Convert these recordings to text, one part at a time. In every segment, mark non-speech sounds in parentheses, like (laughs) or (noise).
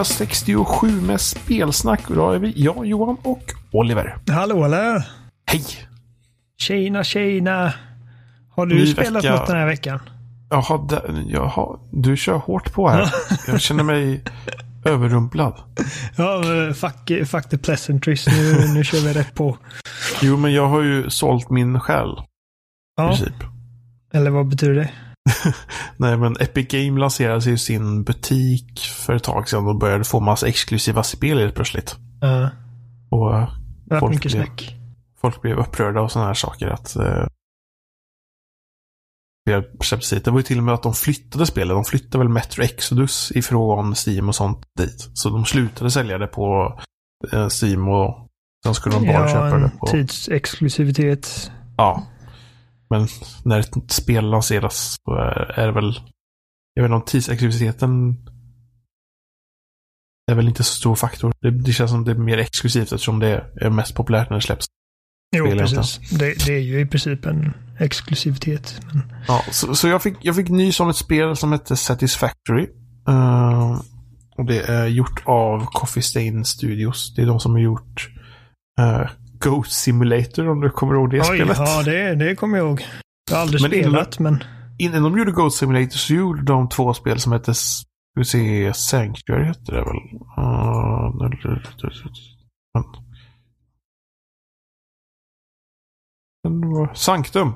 Du lyssnar på avsnitt 267 med spelsnack. Och då är vi jag, Johan och Oliver. Hallå eller? Hej! Tjena, tjena. Har du Ny spelat vecka. något den här veckan? Jaha, det- jaha, du kör hårt på här. Jag känner mig överrumplad. Ja, eh, fuck, fuck the pleasantries. Nu, nu kör vi rätt på. Jo, men jag har ju sålt min själ. Ja, eller vad betyder det? (laughs) Nej, men Epic Game lanserade ju sin butik för ett tag sedan och började få massa exklusiva spel helt plötsligt. Ja, Och eh, det Folk mycket blev- snack. folk blev upprörda och sådana här saker. Att, hit. det var ju till och med att de flyttade spelet. De flyttade väl Metro Exodus ifrån Steam och sånt dit. Så de slutade sälja det på eh, Steam och sen skulle de bara Ja, köpa det på... tidsexklusivitet. Ja. Men när ett spel lanseras så är, det väl... Jag vet inte om tidsexklusiviteten är väl inte så stor faktor. Det, det känns som det är mer exklusivt eftersom det är mest populärt när det släpps. Jo, precis. Det, det är ju i princip en exklusivitet. Men, Ja, så, så jag, fick, jag fick nys om ett spel som heter Satisfactory. Eh, och det är gjort av Coffee Stain Studios. Det är de som har gjort uh, Goat Simulator om du kommer ihåg det oj, spelet. ja det, det kommer jag ihåg. Jag har aldrig Men innan- spelat, men... Innan de gjorde Goat Simulator så gjorde de två spel som hette ska vi se, Sanctuary hette det väl? Uh, Sanctum.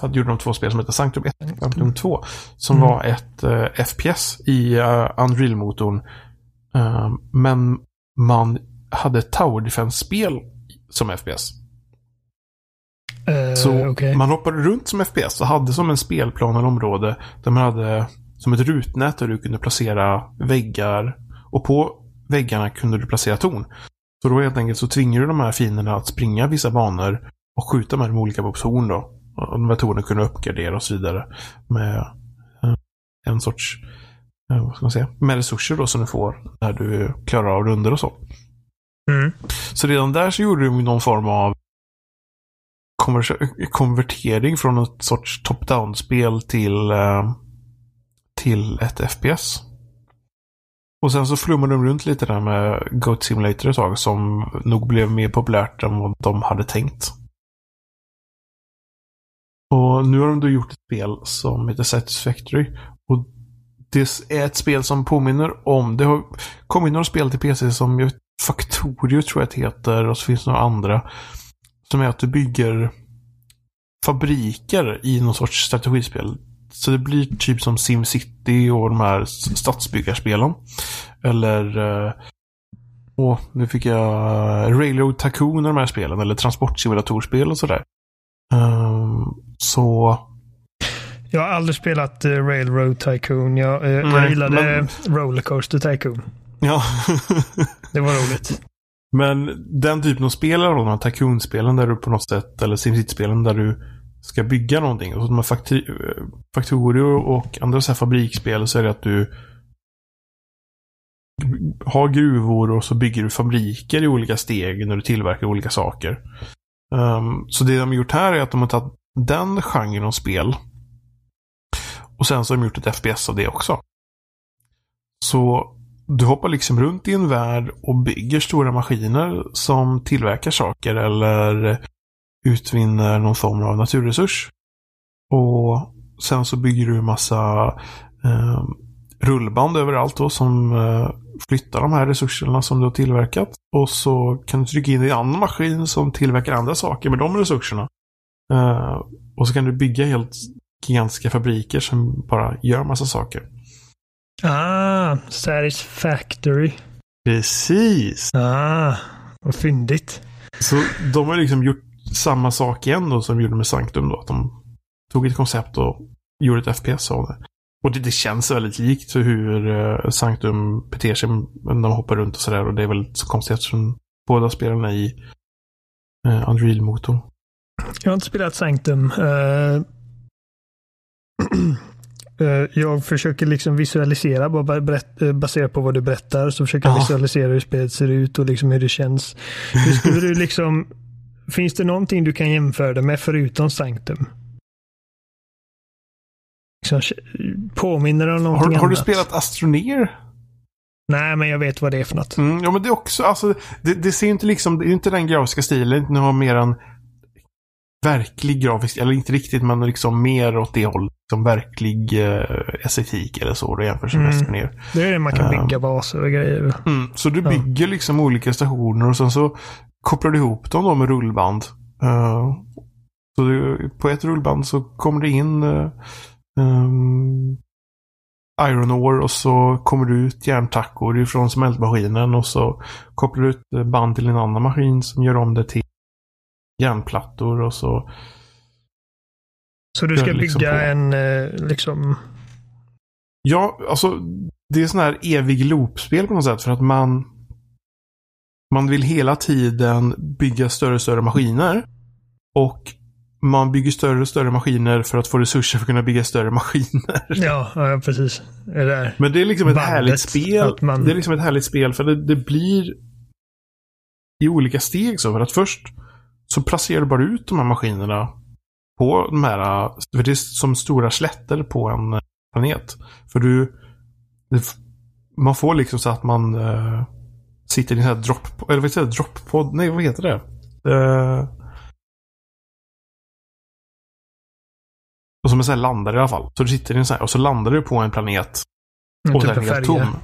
Hade gjort de två spel som hette Sanctum 1 och Sanctum 2. Som Mm. var ett eh, FPS i uh, Unreal-motorn. Eh, men man hade Tower Defense-spel som FPS. eh, Så okej. man hoppade runt som FPS och hade som en spelplan eller område där man hade som ett rutnät där du kunde placera väggar och på väggarna kunde du placera torn. Så då helt enkelt så tvingar du de här fienderna att springa vissa banor och skjuta med de olika på torn då. Och de här tornen kunde uppgradera och så vidare med eh, en sorts, eh, vad ska man säga, med resurser då som du får när du klarar av runder och så. Mm. Så redan där så gjorde de någon form av konvertering från ett sorts top-down-spel till, eh, till ett FPS. Och sen så flummade de runt lite där med Goat Simulator ett tag som nog blev mer populärt än vad de hade tänkt. Och nu har de då gjort ett spel som heter Satisfactory. Och det är ett spel som påminner om, det har kommit några spel till PC som jag vet, Factorio tror jag det heter och så finns det några andra. Som är att du bygger fabriker i någon sorts strategispel. Så det blir typ som SimCity och de här stadsbyggarspelen. Eller eh, Åh, nu fick jag eh, Railroad Tycoon och de här spelen. Eller transportsimulatorspel och sådär. Ehm, så Jag har aldrig spelat eh, Railroad Tycoon. Jag, eh, Nej, jag gillade men- Rollercoaster Tycoon. Ja. (laughs) Det var roligt. Men den typen av spel, de här Tycoon-spelen där du på något sätt, eller SimCity-spelen där du ska bygga någonting. Och de här Factorio och andra så här fabriksspel så är det att du har gruvor och så bygger du fabriker i olika steg när du tillverkar olika saker. Ehm, så det de har gjort här är att de har tagit den genren av spel och sen så har de gjort ett FPS av det också. Så du hoppar liksom runt i en värld och bygger stora maskiner som tillverkar saker eller utvinner någon form av naturresurs. Och sen så bygger du en massa eh, rullband överallt då som eh, flyttar de här resurserna som du har tillverkat. Och så kan du trycka in i en annan maskin som tillverkar andra saker med de resurserna. Eh, och så kan du bygga helt gigantiska fabriker som bara gör massa saker. Ah, Satisfactory. Precis! Ah, vad fyndigt. Så de har liksom gjort samma sak igen då som de gjorde med Sanctum då. Att de tog ett koncept och gjorde ett FPS av det. Och det, det känns väldigt likt hur uh, Sanctum beter sig när de hoppar runt och sådär. Och det är väl så konstigt eftersom båda spelarna i uh, Unreal-motorn. Jag har inte spelat Sanctum. Eh, (clears throat) jag försöker liksom visualisera, bara berätt, eh, baserat på vad du berättar, så försöker jag Ja. visualisera hur spelet ser ut och liksom hur det känns. Hur skulle du liksom, finns det någonting du kan jämföra det med förutom Sanctum? Liksom, påminner det om någonting Har, har du annat? spelat Astroneer? Nej, men jag vet vad det är för något. Mm, ja, men det är också, alltså, det, det ser inte liksom, det är inte den grafiska stilen. Nu har mer en verklig grafisk, eller inte riktigt, men liksom mer åt det hållet. Som verklig eh, estetik eller så, då jämfört med Mm. ner. Det är det man kan Ehm. bygga baser och grejer. Mm, så du Ja. bygger liksom olika stationer och sen så kopplar du ihop dem då med rullband. Eh, så du, på ett rullband så kommer det in uh, um, Iron Ore och så kommer det ut järntackor ifrån smältmaskinen och så kopplar du ut band till en annan maskin som gör om det till järnplattor och så. Så du ska liksom bygga på. en, eh, liksom, Ja, alltså det är sån här evig loopspel på något sätt för att man man vill hela tiden bygga större och större maskiner. Och man bygger större och större maskiner för att få resurser för att kunna bygga större maskiner. (laughs) ja, ja precis. Det där. Men det är liksom ett Bandet, härligt spel. man- Det är liksom ett härligt spel för det, det blir i olika steg så. För att först så placerar du bara ut de här maskinerna på de här, för det är som stora slätter på en eh, planet. För du, man får liksom så att man eh, sitter i en sån här drop, eller vad heter det, droppod, nej vad heter det? Eh, och som en sån här landare i alla fall. Så du sitter i en sån här, och så landar du på en planet Mm, och typ den en är helt tom.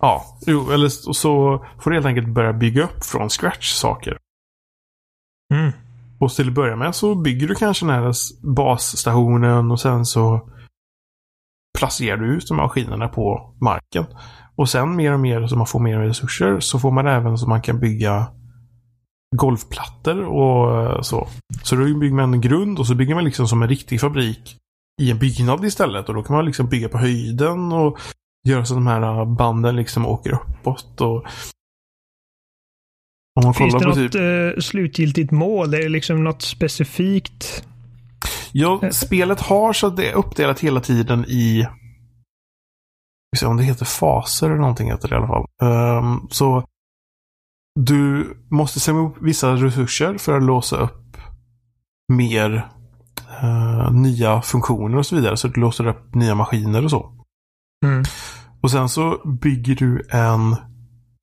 Ja, jo, eller så får du helt enkelt börja bygga upp från scratch saker. Och till att börja med så bygger du kanske den här basstationen och sen så placerar du ut de här maskinerna på marken. Och sen mer och mer som man får mer resurser så får man även så man kan bygga golvplattor och eh, så. Så då bygger man en grund och så bygger man liksom som en riktig fabrik i en byggnad istället. Och då kan man liksom bygga på höjden och göra så att de här banden liksom åker uppåt. Och Finns det på något typ... eh, slutgiltigt mål? Är det liksom något specifikt? Ja, spelet har så att det är uppdelat hela tiden i... Vi om det heter faser eller någonting heter det i alla fall. Ehm, så du måste samla upp vissa resurser för att låsa upp mer eh, nya funktioner och så vidare. Så du låser upp nya maskiner och så. Mm. Och sen så bygger du en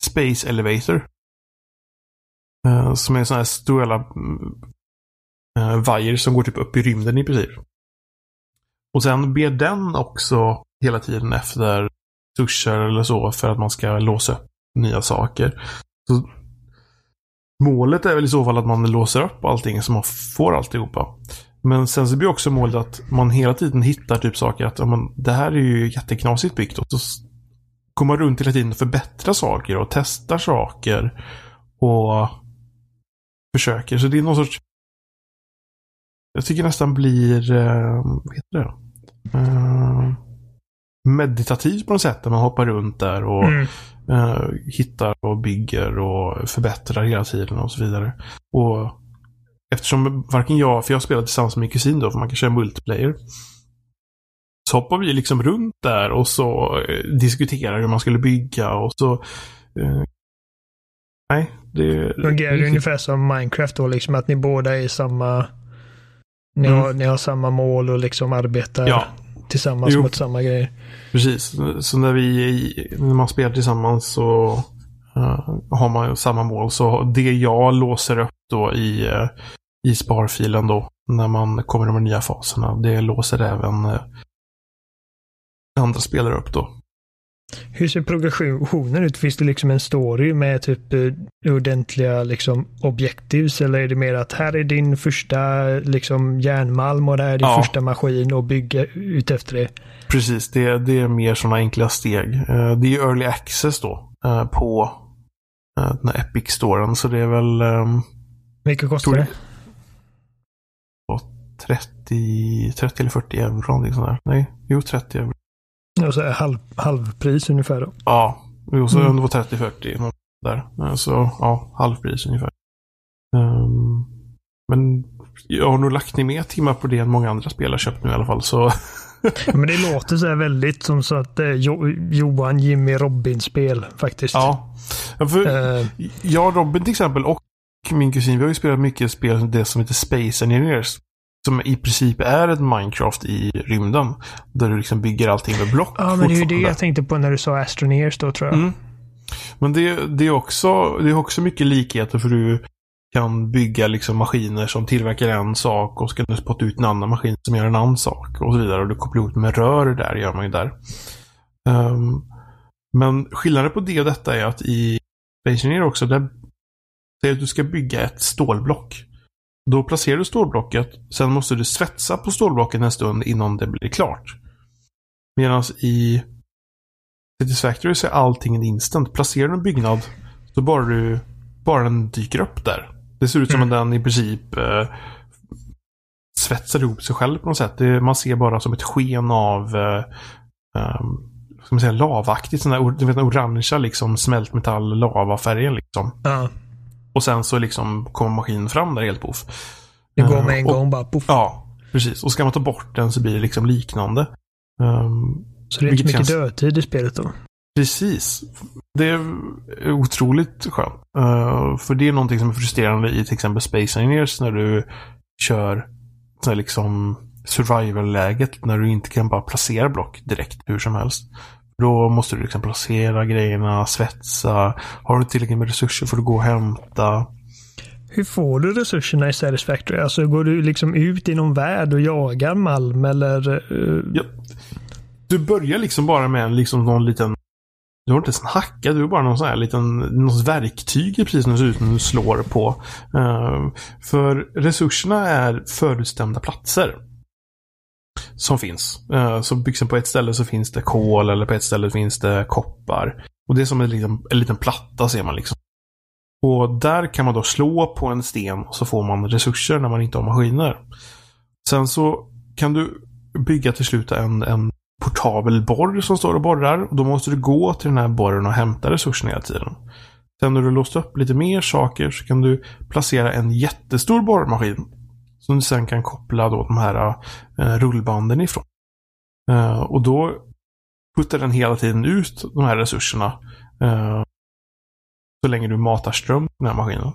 Space Elevator. Eh, som är sådana här stora mm, eh, vajer som går typ upp i rymden i princip. Och sen ber den också hela tiden efter duschar eller så för att man ska låsa upp nya saker. Så målet är väl i så fall att man låser upp allting så man får alltihopa. Men sen så blir också målet att man hela tiden hittar typ saker att man, det här är ju jätteknasigt byggt. Och så går man runt hela tiden och förbättrar saker och testar saker. Och försöker. Så det är någon sorts... Jag tycker nästan blir... Eh, vad heter det? Eh, meditativt på något sätt. Där man hoppar runt där och Mm. eh, hittar och bygger och förbättrar hela tiden och så vidare. Och eftersom varken jag, för jag spelar tillsammans med min kusin då, för man kan köra multiplayer. Så hoppar vi liksom runt där och så eh, diskuterar hur man skulle bygga och så... Eh, nej, det... Fungerar det ungefär som Minecraft då, liksom att ni båda är i samma... Ni, Mm. har, ni har samma mål och liksom arbetar Ja, tillsammans Jo. mot samma grejer. precis. Så när vi när man spelar tillsammans så eh, har man ju samma mål. Så det jag låser upp då i, eh, i sparfilen då när man kommer de nya faserna, det låser även eh, andra spelare upp då. Hur ser progressionen ut? Finns det liksom en story med typ eh, ordentliga liksom objectives eller är det mer att här är din första liksom järnmalm och det här är din Ja. första maskin och bygga ut efter det? Precis, det, det är mer sådana enkla steg. Eh, Det är ju early access då eh, på den här Epic-storen. Så det är väl ehm, Vilket kostar Tror- det? 30, 30 eller 40 euro någonting sånt där. Nej, jo 30 euro. Och så är halv, halvpris ungefär då. Ja, jo, så Mm. det var 30-40 något där. Eh, Så ja, halvpris ungefär. Ehm, men jag har nog lagt ner mer timmar på det än många andra spel har köpt nu i alla fall. Så (laughs) Men det låter så här väldigt som så att eh, jo, Johan, Jimmy, Robin-spel faktiskt. ja. Ja, För, Eh, jag, Robin till exempel och min kusin, vi har ju spelat mycket spel det som heter Space Engineers. Som i princip är ett Minecraft i rymden. Där du liksom bygger allting med block. Ja, men det är ju det jag tänkte på när du sa Astroneers då tror jag. Mm. Men det, det, är också, det är också mycket likheter för du kan bygga liksom maskiner som tillverkar en sak och så kan du spotta ut en annan maskin som gör en annan sak och så vidare. Och du kopplar ihop med rör där, gör man ju där. Um, men skillnaden på det och detta är att i Engineer också, där säger att du ska bygga ett stålblock. Då placerar du stålblocket, sen måste du svetsa på stålblocket en stund innan det blir klart. Medan i Satisfactory så är allting en instant. Placerar du en byggnad så bara du bara den dyker upp där. Det ser ut som mm. att den i princip eh, svetsar ihop sig själv på något sätt. Det, man ser bara som ett sken av eh, um, ska man säga, lavaktigt. Sån där, den orangea liksom smältmetall lavafärgen liksom. Ja. Och sen så liksom kommer maskinen fram där helt poff. Det går med en uh, gång bara poff. Ja, precis. Och ska man ta bort den så blir det liksom liknande. Um, så det är inte mycket känns... dödtid i spelet då? Precis. Det är otroligt skönt. Uh, för det är någonting som är frustrerande i till exempel Space Engineers när du kör liksom survival-läget när du inte kan bara placera block direkt hur som helst. Då måste du liksom placera grejerna, svetsa. Har du tillräckligt med resurser får du gå och hämta. Hur får du resurserna i Satisfactory? Alltså går du liksom ut i någon värld och jagar malm eller? Uh... Ja. Du börjar liksom bara med liksom någon liten du har inte ens en hacka, du har bara någon sån här liten, något verktyg precis som ser ut som du slår på. Uh, för resurserna är förutstämda platser. Som finns. Eh, så liksom på ett ställe så finns det kol eller på ett ställe finns det koppar. Och det är som en liten, en liten platta ser man liksom. Och där kan man då slå på en sten och så får man resurser när man inte har maskiner. Sen så kan du bygga till slut en, en portabel borr som står och borrar. Och då måste du gå till den här borren och hämta resurserna hela tiden. Sen när du låst upp lite mer saker så kan du placera en jättestor borrmaskin. Som du sen kan koppla då de här eh, rullbanden ifrån. Eh, och då puttar den hela tiden ut de här resurserna. Eh, så länge du matar ström på den här maskinen.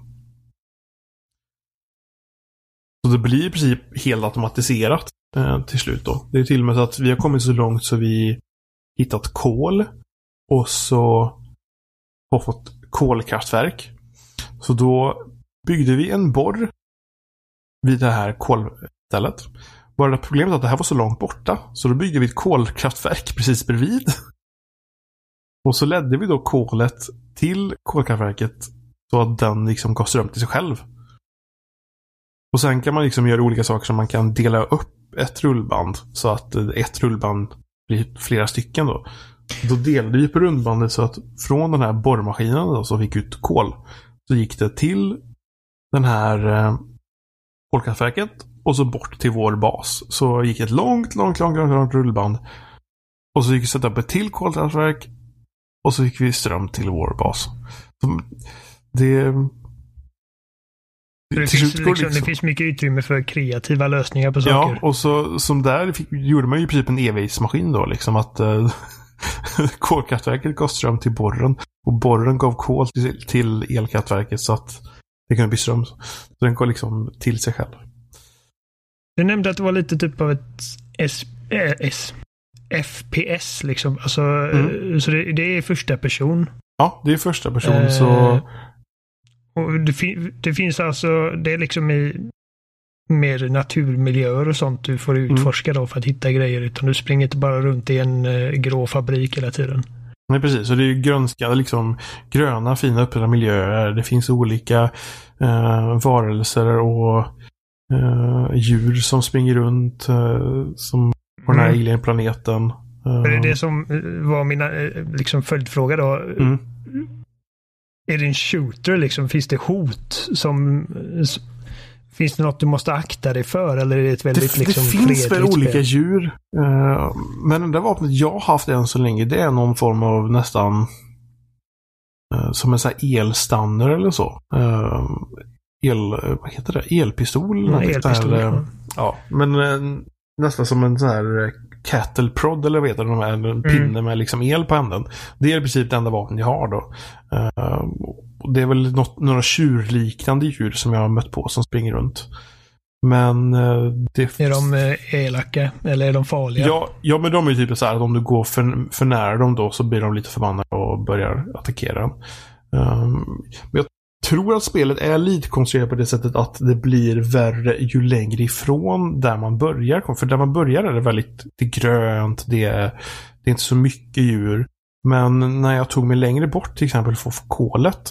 Så det blir i princip helt automatiserat eh, till slut då. Det är till och med så att vi har kommit så långt så vi hittat kol och så har fått kolkraftverk. Så då byggde vi en borr vid det här kolstället. Bara det problemet att det här var så långt borta. Så då byggde vi ett kolkraftverk precis bredvid. Och så ledde vi då kolet till kolkraftverket så att den liksom gav ström till sig själv. Och sen kan man liksom göra olika saker som man kan dela upp ett rullband så att ett rullband blir flera stycken då. Då delade vi på rundbandet så att från den här borrmaskinen då, som fick ut kol så gick det till den här eh, kolkraftverket och så bort till vår bas. Så gick ett långt, långt, långt, långt, långt rullband. Och så gick vi sätta upp ett till kolkraftverk och så fick vi ström till vår bas. Så det, det finns, liksom, liksom... det finns mycket utrymme för kreativa lösningar på saker. Ja, och så som där fick, gjorde man ju i princip en evighetsmaskin då. Liksom att äh, (laughs) kolkraftverket gav ström till borren. Och borren gav kol till, till elkraftverket så att det kunde bli ström. Så den gav liksom till sig själv. Du nämnde att det var lite typ av ett S, äh, S FPS liksom. Alltså, mm. Eh, så det, det, är första person. Ja, det är första person. Eh, så och det, det, finns alltså, det är liksom i mer naturmiljöer och sånt du får mm. utforska mm. då för att hitta grejer. Utan du springer inte bara runt i en uh, grå fabrik hela tiden. Nej, precis. Och det är grönska, liksom gröna, fina öppna miljöer. Det finns olika uh, varelser och uh, djur som springer runt som på den här mm. alien-planeten. Det är det som var mina liksom, följdfråga då. Mm är det en shooter liksom? Finns det hot som... Finns det något du måste akta dig för eller är det ett väldigt det, liksom, Det finns väl olika spel? djur. Uh, men det där vapnet jag har haft än så länge det är någon form av nästan uh, som en sån här elstanner eller så. Uh, el, vad heter det? Elpistol? Ja, elpistol. Där, ja, men nästan som en sån här cattle prod eller vad heter det, en mm. pinne med liksom el på änden. Det är i princip det enda vapen jag har då. Det är väl något, några tjurliknande djur som jag har mött på som springer runt. Men det... Är de elaka? Eller är de farliga? Ja, ja men de är ju typ så här att om du går för, för nära dem då så blir de lite förbannade och börjar attackera. Um, men jag tror att spelet är lite konstruerat på det sättet att det blir värre ju längre ifrån där man börjar. För där man börjar är det väldigt det är grönt, det är, det är inte så mycket djur. Men när jag tog mig längre bort till exempel för kolet.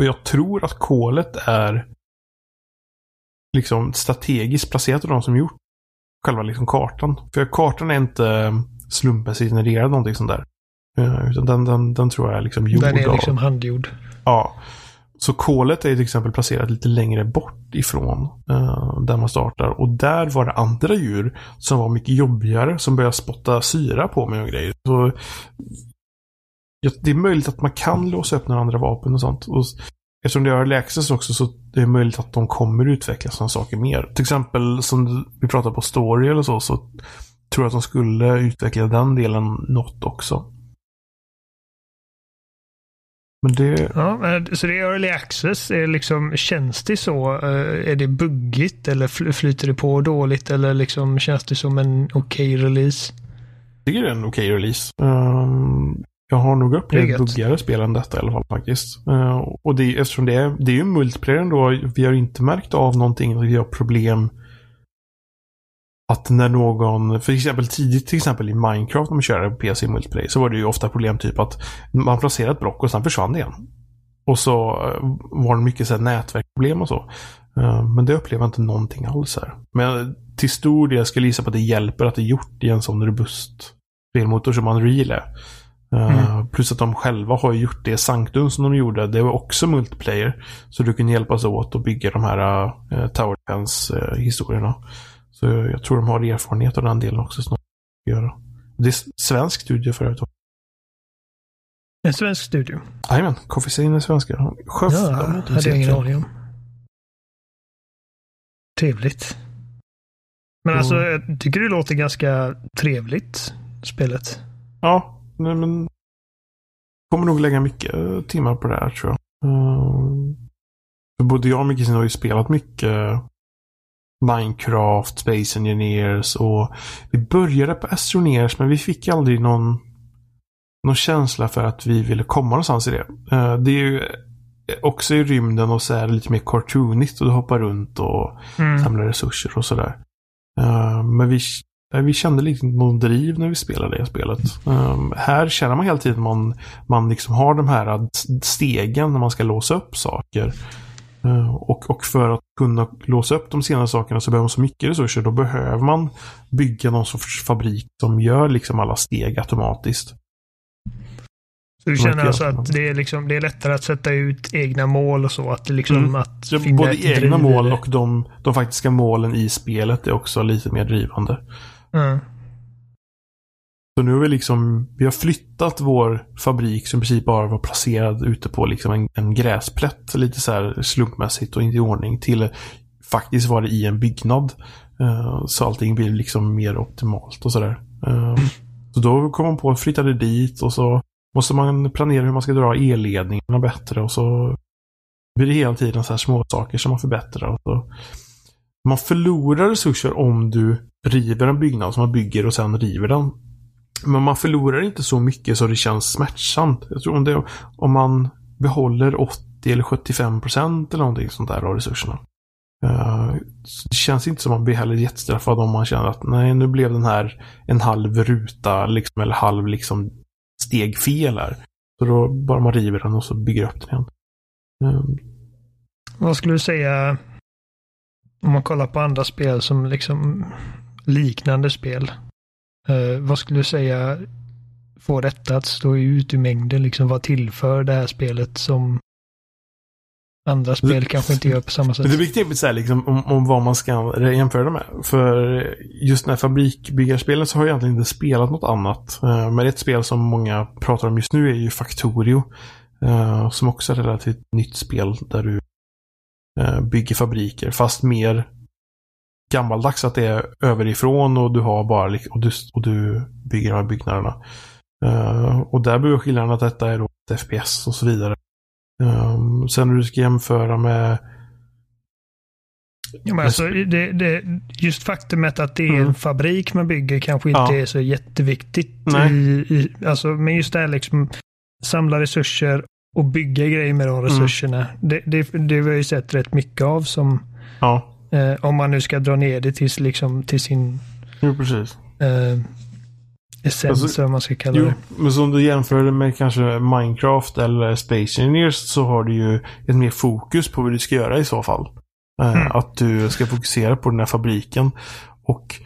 Och jag tror att kolet är liksom strategiskt placerat av de som gjort själva liksom kartan. För kartan är inte slumpmässigt genererad någonting sånt där. Uh, utan den, den, den tror jag är liksom gjord Den är liksom av... handgjord. Ja. Så kolet är till exempel placerat lite längre bort ifrån uh, där man startar. Och där var det andra djur som var mycket jobbigare som började spotta syra på mig och grejer. Så, det är möjligt att man kan låsa upp några andra vapen och sånt. Och eftersom det är early access också så det är möjligt att de kommer utveckla sådana saker mer. Till exempel som vi pratar på story eller så, så tror jag att de skulle utveckla den delen något också. Men det... Ja, så det är early access. Är liksom, känns det så? Eh, är det buggigt eller flyter det på dåligt eller liksom känns det som en okej okay release? Jag tycker det är en okej okay release. Um, jag har nog upplevt buggigare spel än detta i alla fall faktiskt. Uh, och det, eftersom det är, det är ju multiplayer ändå. Vi har inte märkt av någonting. Vi har problem att när någon, för exempel tidigt till exempel i Minecraft när man körde PC multiplayer så var det ju ofta problem typ att man placerade ett block och sen försvann det igen. Och så eh, var det mycket så här nätverksproblem och så. Eh, men det upplever jag inte någonting alls här. Men till stor del skulle jag gissa på att det hjälper att det är gjort i en sån robust spelmotor som Unreal är. Eh, mm. Plus att de själva har gjort det Sanctum som de gjorde. Det var också multiplayer. Så du kan hjälpas åt att bygga de här uh, Tower Defense uh, historierna. Så jag tror de har erfarenhet av den delen också. Snart göra. Det är svensk studio för övrigt. En svensk studio? Jajamän, Coffee är svenska. Sjöf, ja, de hade jag ingen aning om. Trevligt. Men alltså, jag tycker det låter ganska trevligt, spelet. Ja, men... Kommer nog lägga mycket timmar på det här tror jag. Uh, både jag och Micke har ju spelat mycket Minecraft, Space Engineers och vi började på Astroneers men vi fick aldrig någon, någon känsla för att vi ville komma någonstans i det. Uh, det är ju också i rymden och så är det lite mer cartoonigt och du hoppar runt och mm. samlar resurser och sådär. Uh, men vi, vi kände lite någon driv när vi spelade det spelet. Um, här känner man hela tiden att man, man liksom har de här stegen när man ska låsa upp saker. Eh, och, och för att kunna låsa upp de senare sakerna så behöver man så mycket resurser. Då behöver man bygga någon sorts fabrik som gör liksom alla steg automatiskt. Så du känner alltså att det är, liksom, det är lättare att sätta ut egna mål och så? Att det liksom, mm. att både egna mål och de, de faktiska målen i spelet är också lite mer drivande. Mm. Så nu har vi liksom, vi har flyttat vår fabrik som i princip bara var placerad ute på liksom en, en gräsplätt lite så här slumpmässigt och inte i ordning till faktiskt var det i en byggnad. Uh, så allting blir liksom mer optimalt och sådär. Uh, så då kom man på att flytta det dit och så måste man planera hur man ska dra elledningarna bättre och så blir det hela tiden så här små saker som man förbättrar. Och så. Man förlorar resurser om du river en byggnad som man bygger och sen river den. Men man förlorar inte så mycket så det känns smärtsamt. Jag tror om, det, om man behåller 80 eller 75 procent eller någonting sånt där av resurserna. Eh, det känns inte som att man blir heller jättestraffad om man känner att nej, nu blev den här en halv ruta liksom, eller halv liksom steg fel här. Så då bara man river den och så bygger upp den igen. Eh, Vad skulle du säga om man kollar på andra spel som liksom liknande spel? Eh, vad skulle du säga får detta att stå ut i mängden? Liksom vad tillför det här spelet som andra spel kanske inte gör på samma sätt? Det är viktigt att liksom, om, om vad man ska jämföra det med. För just när fabrikbyggarspelen så har jag egentligen inte spelat något annat. Uh, men ett spel som många pratar om just nu är ju Factorio. Eh, som också är ett relativt nytt spel där du bygger fabriker. Fast mer gammaldags att det är överifrån och du har bara och du, och du bygger de här byggnaderna. Uh, och där blir skillnaden att detta är då ett FPS och så vidare. Um, sen när du ska jämföra med Ja, men alltså, det, det, just faktumet att det är mm. en fabrik man bygger kanske inte ja. är så jätteviktigt. I, i, alltså, men just det här liksom samla resurser och bygga grejer med de mm. resurserna. Mm. Det, det, det har vi ju sett rätt mycket av som ja. eh, om man nu ska dra ner det till, liksom, till sin jo, precis. Eh, essens, alltså, om man ska kalla jo, det. Men som du jämför med kanske Minecraft eller Space Engineers så har du ju ett mer fokus på vad du ska göra i så fall. Eh, mm. Att du ska fokusera på den här fabriken. Och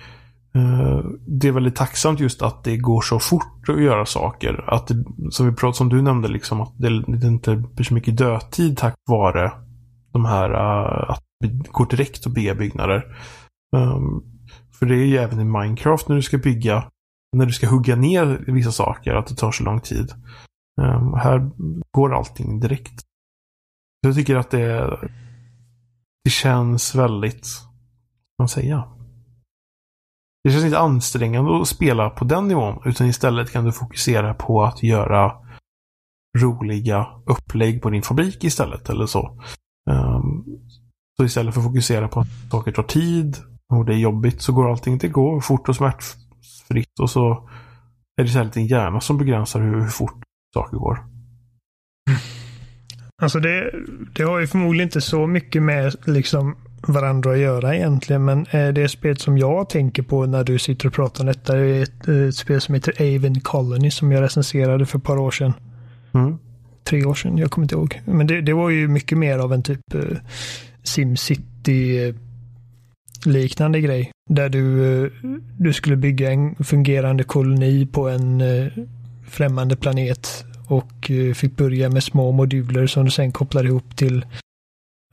Eh, det är väldigt tacksamt just att det går så fort att göra saker. Att det, som, vi pratade, som du nämnde, liksom, att det, det inte blir så mycket dödtid tack vare de här uh, att det går direkt att bygga byggnader. Um, för det är ju även i Minecraft när du ska bygga, när du ska hugga ner vissa saker, att det tar så lång tid. Um, här går allting direkt. Jag tycker att det, det känns väldigt, vad man säga? Det känns inte ansträngande att spela på den nivån, utan istället kan du fokusera på att göra roliga upplägg på din fabrik istället, eller så. Um, så istället för att fokusera på att saker tar tid och det är jobbigt så går allting, det går fort och smärtfritt och så är det istället din hjärna som begränsar hur, hur fort saker går. Alltså det, det har ju förmodligen inte så mycket med liksom varandra att göra egentligen. Men eh, det spel som jag tänker på när du sitter och pratar om detta är ett, ett spel som heter Aven Colony som jag recenserade för ett par år sedan. Mm. Tre år sedan, jag kommer inte ihåg. Men det, det var ju mycket mer av en typ uh, SimCity liknande grej. Där du, uh, du skulle bygga en fungerande koloni på en uh, främmande planet och eh, fick börja med små moduler som du sen kopplade ihop till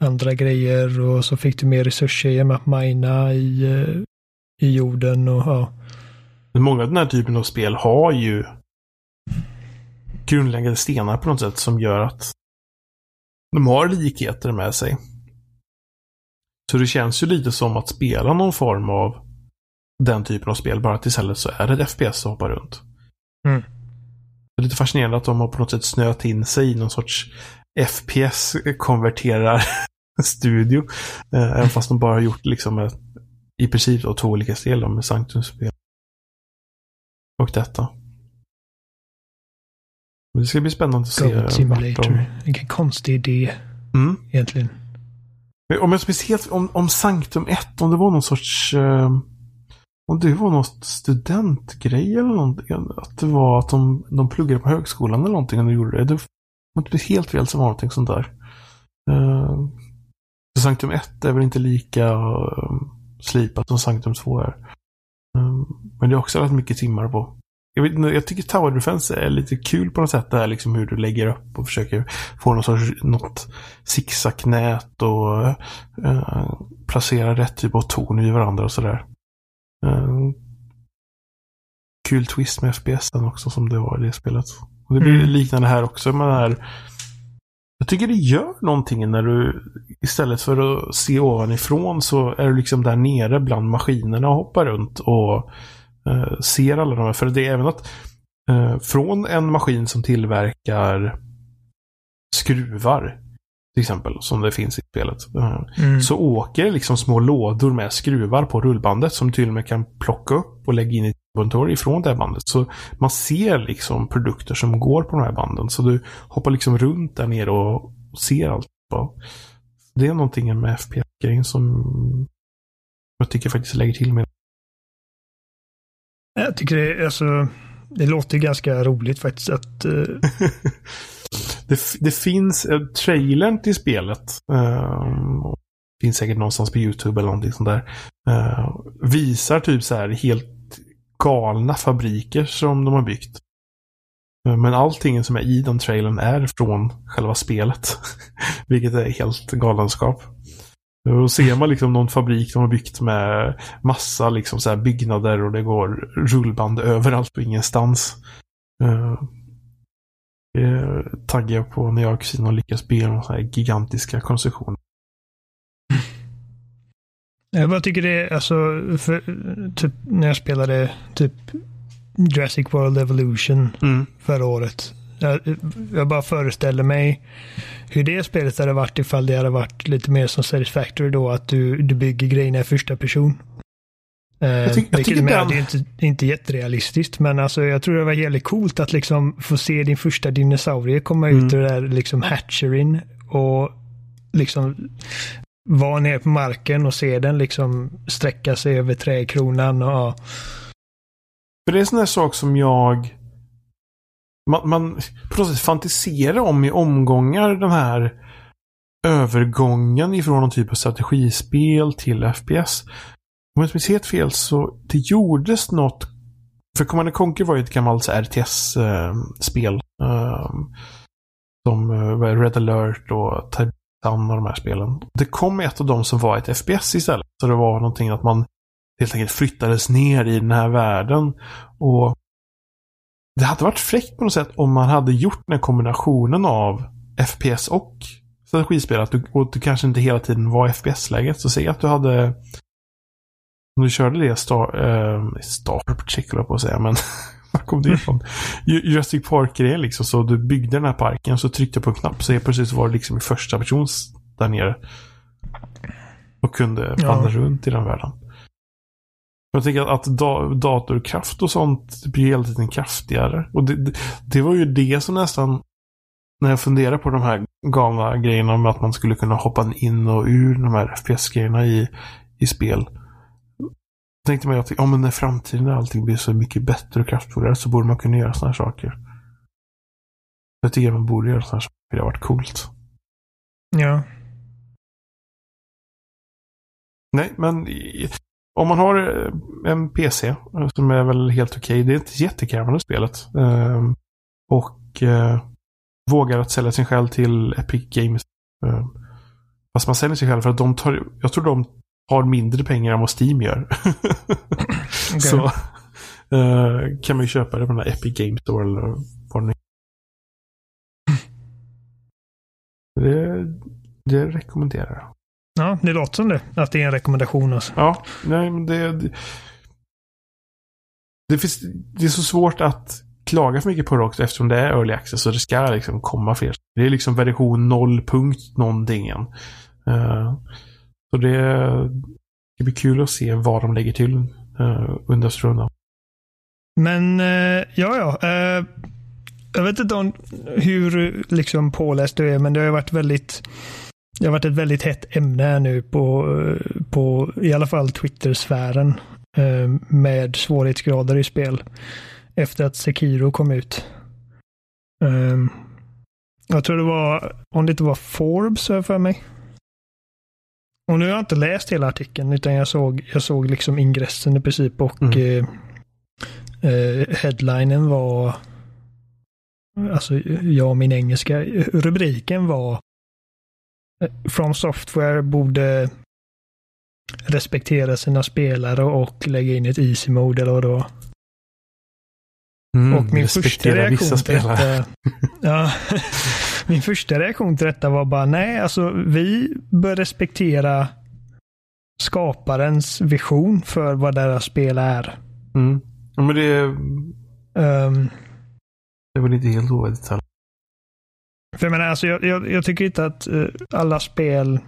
andra grejer och så fick du mer resurser genom att mina i, eh, i jorden och ja. Många av den här typen av spel har ju grundläggande stenar på något sätt som gör att de har likheter med sig. Så det känns ju lite som att spela någon form av den typen av spel, bara att istället så är det FPS som hoppar runt. Mm. Det är lite fascinerande att de har på något sätt snöat in sig i någon sorts FPS-konverterar studio. Eh, även fast de bara har gjort liksom ett, i princip då, två olika spel med Sanctum-spel. Och detta. Men det ska bli spännande att se. Goat Simulator. Vilken konstig idé. Mm. Egentligen. Om jag speciellt om, om Sanctum 1, om det var någon sorts eh, om det var någon studentgrej eller någonting. Att det var att de, de pluggade på högskolan eller någonting och de gjorde det. Det var inte helt fel som var någonting sånt där. Uh, Sanctum 1 är väl inte lika uh, slipat som Sanctum 2 är. Uh, men det är också rätt mycket timmar på. Jag, vet, jag tycker Tower Defense är lite kul på något sätt. Det här liksom hur du lägger upp och försöker få någon sorts, något zigzagnät och uh, placera rätt typ av ton i varandra och sådär. Uh, kul twist med FPSen också som det var i det spelet. Och det blir mm. liknande här också med det här. Jag tycker det gör någonting när du istället för att se ovanifrån så är du liksom där nere bland maskinerna och hoppar runt och uh, ser alla de här. För det är även att uh, från en maskin som tillverkar skruvar till exempel, som det finns i spelet. Mm. Så åker liksom små lådor med skruvar på rullbandet som du till och med kan plocka upp och lägga in i inventory ifrån det bandet. Så man ser liksom produkter som går på de här banden. Så du hoppar liksom runt där nere och ser allt. Det är någonting med FPS-grejen som jag tycker faktiskt lägger till med. Jag tycker det, alltså, det låter ganska roligt faktiskt att uh... (laughs) det, det finns uh, trailern till spelet. Uh, finns säkert någonstans på YouTube eller någonting sånt där. Uh, visar typ så här helt galna fabriker som de har byggt. Eh, men allting som är i den trailern är från själva spelet. (laughs) Vilket är helt galenskap. Eh, Då ser man liksom någon fabrik de har byggt med massa liksom så byggnader och det går rullband överallt och ingenstans. Det taggar jag på när jag och kusinen lyckas bygga de här gigantiska konstruktioner. Jag bara tycker det är, alltså, för, typ när jag spelade typ Jurassic World Evolution mm. förra året. Jag, jag bara föreställer mig hur det spelet hade varit ifall det hade varit lite mer som Satisfactory då, att du, du bygger grejerna i första person. Eh, jag tyck, jag tycker den... Det är inte, inte jätterealistiskt, men alltså, jag tror det var jävligt coolt att liksom få se din första dinosaurie komma mm. ut ur där liksom hatcherin och liksom vara ner på marken och se den liksom sträcka sig över trädkronan och För det är en sån här sak som jag man, man på något sätt fantiserar om i omgångar den här övergången ifrån någon typ av strategispel till FPS. Om jag inte minns helt fel så det gjordes något. För Command Conquer var ju ett gammalt RTS-spel. Eh, eh, som eh, Red alert och Titan av de här spelen. Det kom ett av dem som var ett FPS istället. Så det var någonting att man helt enkelt flyttades ner i den här världen. Och det hade varit fräckt på något sätt om man hade gjort den här kombinationen av FPS och strategispel. Att du, och du kanske inte hela tiden var i FPS-läget. Så säg att du hade om du körde det Star, eh, Star Trek på att säga, men (laughs) (laughs) var kom det ifrån? Jurassic Park-grejen liksom. Så du byggde den här parken, så tryckte du på en knapp så helt plötsligt var det liksom i första persons där nere. Och kunde vandra ja. runt i den världen. Jag tänker att, datorkraft och sånt blir hela tiden kraftigare. Och det, det, det, var ju det som nästan, när jag funderar på de här galna grejerna om att man skulle kunna hoppa in och ur de här FPS-grejerna i, i spel. Tänkte man att ja, men när framtiden när allting blir så mycket bättre och kraftfullare så borde man kunna göra sådana här saker. Jag tycker man borde göra sådana här saker. Det har varit coolt. Ja. Nej, men om man har eh, en PC eh, som är väl helt okej. Okay, det är inte jättekrävande spelet. Ehm, och eh, vågar att sälja sin själ till Epic Games. Fast man säljer sig själv för att de tar, jag tror de har mindre pengar än vad Steam gör. okay. (laughs) Så kan man ju köpa det på den här Epic Games Store eller vad det Det, det rekommenderar jag. Ja, det låter som det. Att det är en rekommendation. Alltså. Ja, nej men det, det... Det, finns, det är så svårt att klaga för mycket på det också eftersom det är early access och det ska liksom komma fler. Det är liksom version 0 punkt någonting. Uh, så det, det blir kul att se vad de lägger till eh, under stunden. Men eh, ja, ja. Eh, jag vet inte om hur liksom påläst du är, men det har varit väldigt det har varit ett väldigt hett ämne här nu på, eh, på i alla fall Twitter-sfären eh, med svårighetsgrader i spel efter att Sekiro kom ut. Eh, jag tror det var, om det inte var Forbes har jag för mig. Och nu har jag inte läst hela artikeln utan jag såg, jag såg liksom ingressen i princip och mm. eh, eh, headlinen var Alltså jag och min engelska. Rubriken var From Software borde respektera sina spelare och lägga in ett easy mode eller vad det var. Mm, och min första reaktion till detta, ja, (laughs) min första reaktion till detta var bara nej, alltså vi bör respektera skaparens vision för vad deras spel är. Mm. Ja, men det, um, det var inte helt oväntat. För jag menar, alltså jag, jag, jag tycker inte att uh, alla spel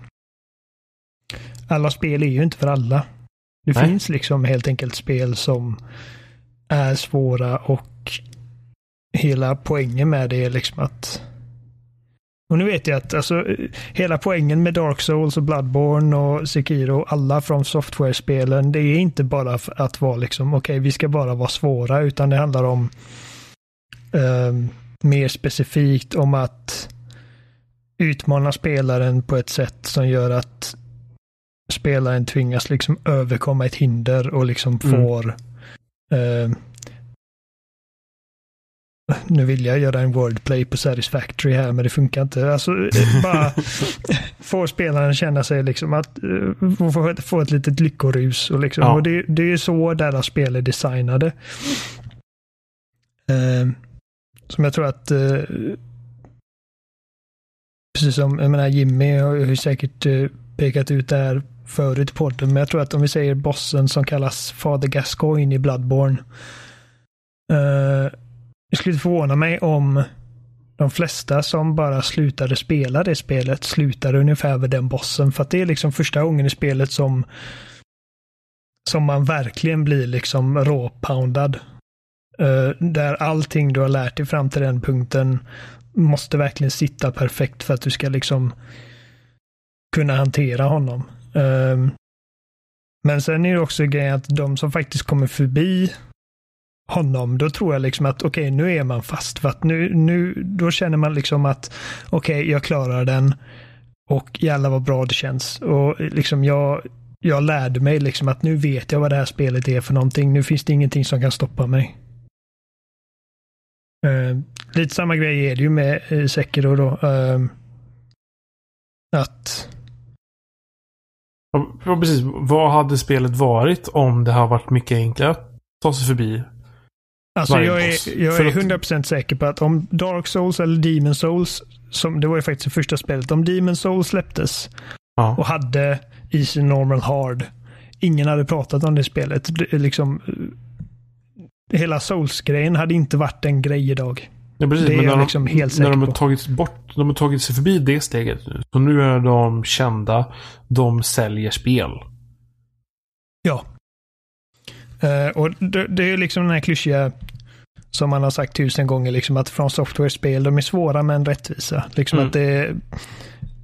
alla spel är ju inte för alla. Det Nej. finns liksom helt enkelt spel som är svåra och hela poängen med det är liksom att och nu vet jag att alltså, hela poängen med Dark Souls och Bloodborne och Sekiro, alla från software-spelen, det är inte bara att vara liksom, okej, okay, vi ska bara vara svåra, utan det handlar om um, mer specifikt om att utmana spelaren på ett sätt som gör att spelaren tvingas liksom överkomma ett hinder och liksom mm. får eh, nu vill jag göra en wordplay på Satisfactory här, men det funkar inte. Alltså, eh, bara (laughs) få spelaren känna sig liksom att uh, få, få ett litet lyckorus. Och, liksom, ja. och det, det är så deras spel är designade. Uh, som jag tror att eh, precis som jag menar, Jimmy har ju säkert eh, pekat ut det här förut i podden, men jag tror att om vi säger bossen som kallas Fader Gascoigne i Bloodborne. Det skulle inte förvåna mig om de flesta som bara slutade spela det spelet slutade ungefär vid den bossen. För att det är liksom första gången i spelet som som man verkligen blir liksom råpoundad. Uh, där allting du har lärt dig fram till den punkten måste verkligen sitta perfekt för att du ska liksom kunna hantera honom. Uh, men sen är det också grejen att de som faktiskt kommer förbi honom, då tror jag liksom att okej, okay, nu är man fast. För att nu, nu, då känner man liksom att okej, okay, jag klarar den. Och jävlar vad bra det känns. Och liksom jag, jag lärde mig liksom att nu vet jag vad det här spelet är för någonting. Nu finns det ingenting som kan stoppa mig. Uh, lite samma grej är det ju med uh, Sekiro då. Uh, att... Ja, precis. Vad hade spelet varit om det har varit mycket enklare att ta sig förbi Alltså jag är, jag är 100% säker på att om Dark Souls eller Demon Souls, som det var ju faktiskt det första spelet, om Demon Souls släpptes ja. och hade Easy Normal Hard, ingen hade pratat om det spelet. Det, liksom, hela Souls-grejen hade inte varit en grej idag. Ja, precis, det är jag liksom de, helt säker när de har tagit bort, de har tagit sig förbi det steget nu. Så nu är de kända, de säljer spel. Ja. Uh, och det, det, är liksom den här klyschiga som man har sagt tusen gånger, liksom att från software-spel, de är svåra men rättvisa. Liksom mm. att det,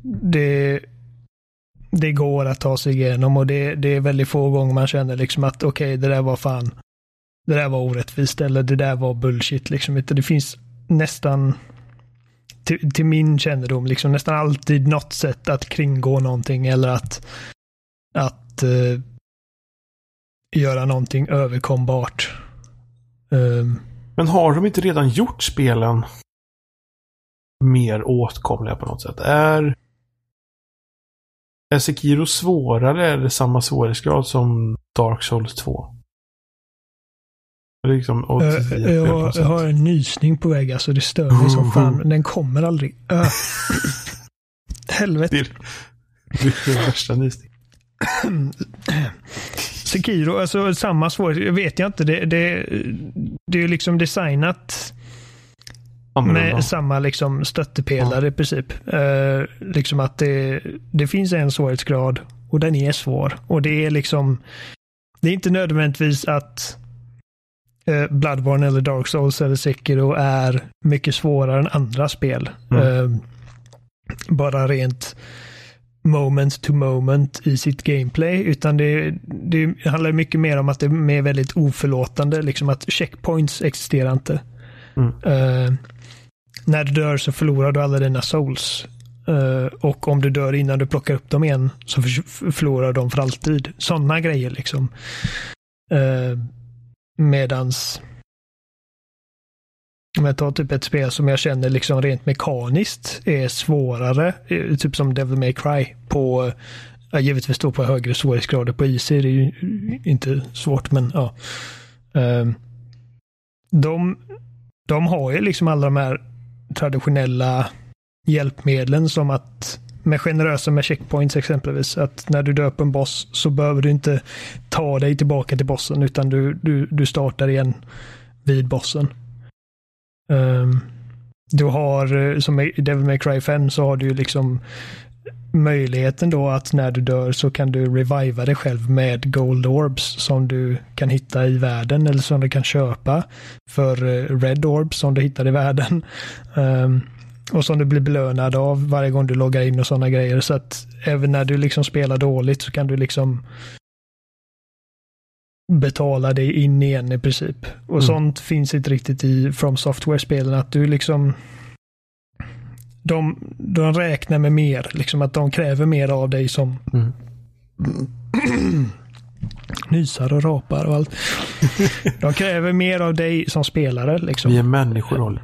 det, det går att ta sig igenom och det, det är väldigt få gånger man känner liksom att okej, okay, det där var fan, det där var orättvist eller det där var bullshit. Liksom. Det finns nästan, till, till min kännedom, liksom nästan alltid något sätt att kringgå någonting eller att, att uh, göra någonting överkombart. Um, Men har de inte redan gjort spelen mer åtkomliga på något sätt? Är, är Sekiro svårare eller är samma svårighetsgrad som Dark Souls 2? Liksom uh, jag, jag har en nysning på väg, alltså det stör mig som (laughs) fan. Den kommer aldrig. Uh. (laughs) Helvete. Det är, det värsta nysningen. (clears throat) Sekiro, alltså samma svårighet, vet jag inte. Det, det, det är liksom designat med samma liksom stöttepelare ja. i princip. Uh, liksom att det, det finns en svårighetsgrad och den är svår. Och det är liksom, det är inte nödvändigtvis att uh, Bloodborne eller Dark Souls eller Sekiro är mycket svårare än andra spel. Mm. Uh, bara rent moment to moment i sitt gameplay. Utan det, det handlar mycket mer om att det är väldigt oförlåtande. Liksom att checkpoints existerar inte. Mm. Uh, när du dör så förlorar du alla dina souls. Uh, och om du dör innan du plockar upp dem igen så förlorar de för alltid. Sådana grejer liksom. Uh, medans om jag tar typ ett spel som jag känner liksom rent mekaniskt är svårare, typ som Devil May Cry på Ja, givetvis då på högre svårighetsgrader. På IC är det ju inte svårt, men ja. Ehm, de, de har ju liksom alla de här traditionella hjälpmedlen som att med generösa med checkpoints exempelvis. Att när du döper en boss så behöver du inte ta dig tillbaka till bossen utan du, du, du startar igen vid bossen. Um, du har, eh, som i Devil May Cry 5, så har du ju liksom möjligheten då att när du dör så kan du reviva dig själv med Gold Orbs som du kan hitta i världen eller som du kan köpa för eh, Red Orbs som du hittar i världen. Um, (laughs) och som du blir belönad av varje gång du loggar in och sådana grejer. Så att även när du liksom spelar dåligt så kan du liksom betala dig in igen i princip. Och mm. sånt finns inte riktigt i From Software-spelen. Att du liksom de, de räknar med mer, liksom att de kräver mer av dig som mm. (clears throat) nysar och rapar och allt. (laughs) de kräver mer av dig som spelare. Liksom. Vi är människor,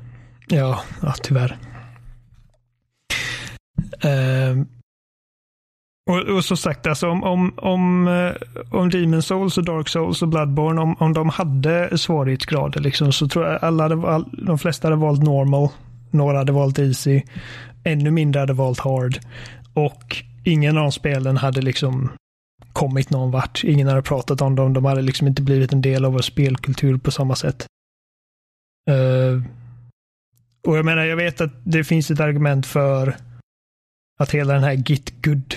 Ja, ja tyvärr. Uh, och, och som sagt, alltså om, om, om, eh, om Demon Souls och Dark Souls och Bloodborne, om, om de hade svårighetsgrader liksom, så tror jag alla hade, all, de flesta hade valt normal. Några hade valt easy. Ännu mindre hade valt hard. Och ingen av de spelen hade liksom kommit någon vart. Ingen hade pratat om dem. De hade liksom inte blivit en del av vår spelkultur på samma sätt. Uh, Och jag menar, jag vet att det finns ett argument för att hela den här git good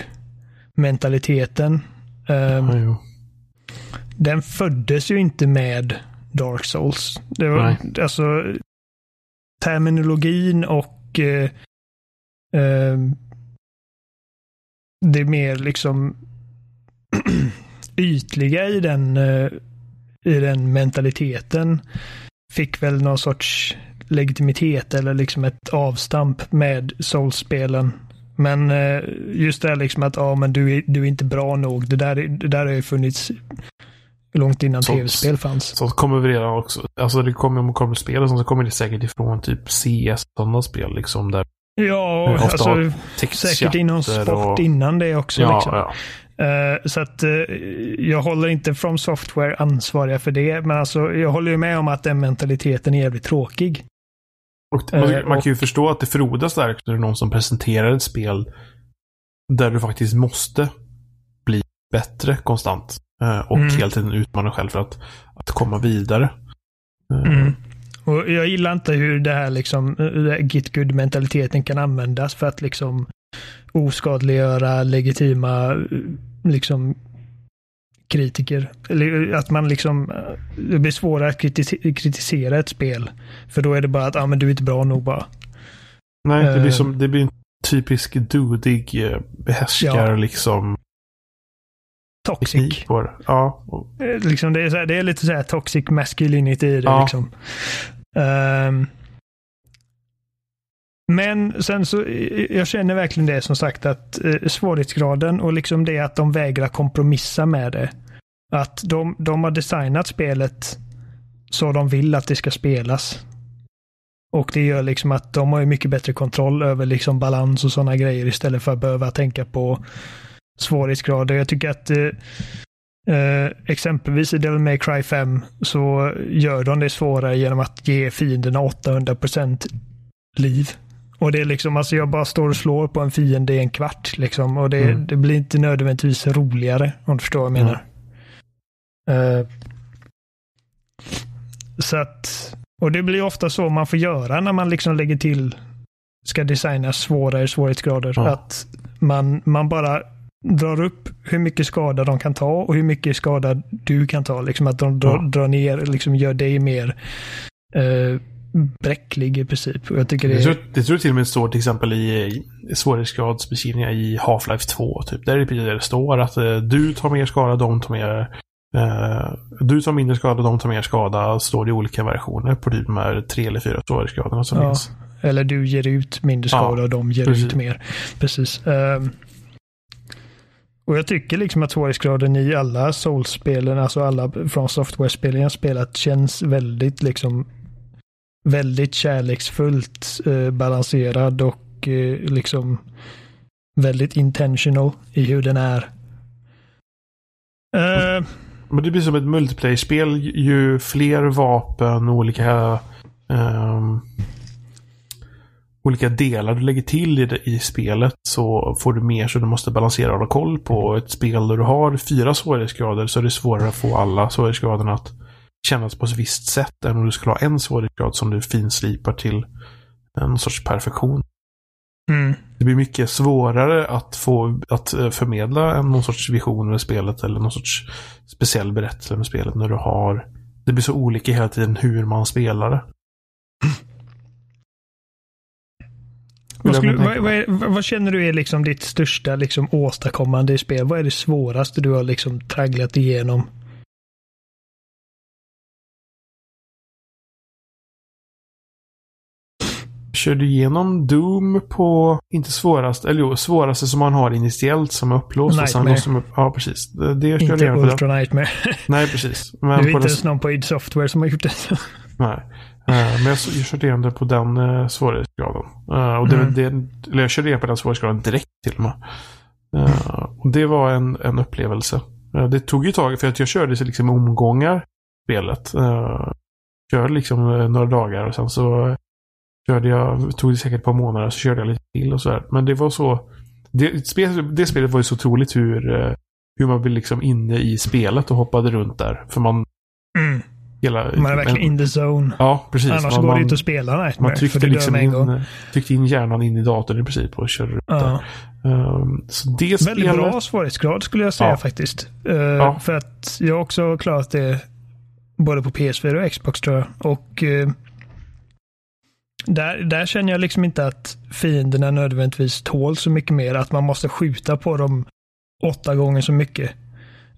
mentaliteten. Um, Ja, den föddes ju inte med Dark Souls. Det var, Nej. alltså, terminologin och eh, ehm, det mer liksom (clears throat) ytliga i den, eh, i den mentaliteten fick väl någon sorts legitimitet eller liksom ett avstamp med Souls-spelen. Men eh, just det här liksom att ja, men du, är, du är inte bra nog. Det där, det där har ju funnits långt innan tv-spel fanns. Så kommer vi redan också. Alltså det kommer, om kommer spel och så kommer det säkert ifrån typ CS och sådana spel liksom. Där Ja, alltså säkert inom sport och- innan det också. Ja, liksom. ja. Eh, så att eh, jag håller inte From Software ansvariga för det. Men alltså, jag håller ju med om att den mentaliteten är jävligt tråkig. Och man, Eh, man kan ju förstå att det frodas där när det är någon som presenterar ett spel där du faktiskt måste bli bättre konstant. eh, Och Mm. hela tiden utmana själv för att, att komma vidare. Eh, Mm. Och jag gillar inte hur det här liksom, eh, git good mentaliteten kan användas för att liksom oskadliggöra legitima liksom kritiker. Eller att man liksom, eh, det blir svårare att kritis- kritisera ett spel. För då är det bara att, ja ah, men du är inte bra nog bara. Nej, det blir, Eh. som, det blir en typisk dudig eh, behärskar Ja. liksom Toxic. Ja, Eh, Liksom det, är här, det är lite så här toxic masculinity i det. Ja. Liksom. Ehm, men sen så, jag känner verkligen det som sagt att eh, svårighetsgraden och liksom det att de vägrar kompromissa med det. Att de, de har designat spelet så de vill att det ska spelas. Och det gör liksom att de har ju mycket bättre kontroll över liksom balans och sådana grejer istället för att behöva tänka på svårighetsgrader. Jag tycker att eh, Eh, exempelvis i Devil May Cry 5 så gör de det svårare genom att ge fienderna 800% liv. Och det är liksom, alltså jag bara står och slår på en fiende i en kvart liksom. Och det, Mm. det blir inte nödvändigtvis roligare om du förstår vad jag menar. Eh, så att, och det blir ofta så man får göra när man liksom lägger till, ska designa svårare svårighetsgrader. Ja. Att man, man bara drar upp hur mycket skada de kan ta och hur mycket skada du kan ta. Liksom att de drar, drar ner, liksom gör dig mer eh, bräcklig i princip. Och jag tycker det det, tror, det tror till och med står till exempel i, svårighetsgradsbeskrivningar i Half-Life 2. Typ. Där är det precis där det står att eh, du tar mer skada, de tar mer eh, du tar mindre skada, de tar mer skada. Står det i olika versioner på typ de här tre eller fyra svårighetsgraderna som Ja. finns. Eller du ger ut mindre Ja, skada och de ger precis. ut mer. Precis. Ehm, och jag tycker liksom att svårighetsgraden i alla Souls-spelen, alltså alla från Software-spelen jag spelat, känns väldigt liksom väldigt kärleksfullt eh, balanserad och eh, liksom väldigt intentional i hur den är. Eh, Men det blir som ett multiplayer-spel. Ju- Ju fler vapen och olika ehm, olika delar du lägger till i, det, i spelet så får du mer så du måste balansera och hålla koll på. Ett spel där du har fyra svårighetsgrader så är det svårare att få alla svårighetsgraderna att kännas på ett visst sätt än om du skulle ha en svårighetsgrad som du finslipar till en sorts perfektion. mm, Det blir mycket svårare att få att eh, förmedla en, någon sorts vision med spelet eller någon sorts speciell berättelse med spelet när du har det blir så olika hela tiden hur man spelar det. vad, skulle, vad, vad, är, vad känner du är liksom ditt största liksom åstadkommande i spel? Vad är det svåraste du har liksom tragglat igenom? Körde igenom Doom på, inte svårast, eller jo, svåraste som man har initiellt som är upplåst. Nightmare. de upp, ja, precis. Det, det körde jag Inte igenom på den. Ultra Nightmare. (laughs) Nej, precis. Det Men är på inte den, ens någon på id Software som har gjort det. (laughs) nej. Eh, men jag, jag körde igenom det på den uh, svårighetsgraden. Eh, och det, Mm. det, eller jag körde igenom på den svårighetsgraden direkt till och med. Eh, och det var en, en upplevelse. Eh, det tog ju tag för att jag körde så liksom omgångar spelet. Körde liksom eh, några dagar och sen så körde jag, tog det säkert ett par månader, så körde jag lite till och sådär. Men det var så, det, spel, det spelet var ju så otroligt hur, eh, hur man blev liksom inne i spelet och hoppade runt där. För man, Mm. hela... Man är verkligen in the zone. Ja, precis. Annars man, går det inte att spela Nightmare. Man tryckte, liksom en in, tryckte in hjärnan in i datorn i princip och körde runt Ja. där. Um, så det Väldigt spelet... bra svårighetsgrad skulle jag säga Ja. faktiskt. Eh, För att jag har också klarat det både på PS4 och Xbox tror jag. Och eh, där, där känner jag liksom inte att fienderna nödvändigtvis tål så mycket mer. Att man måste skjuta på dem åtta gånger så mycket.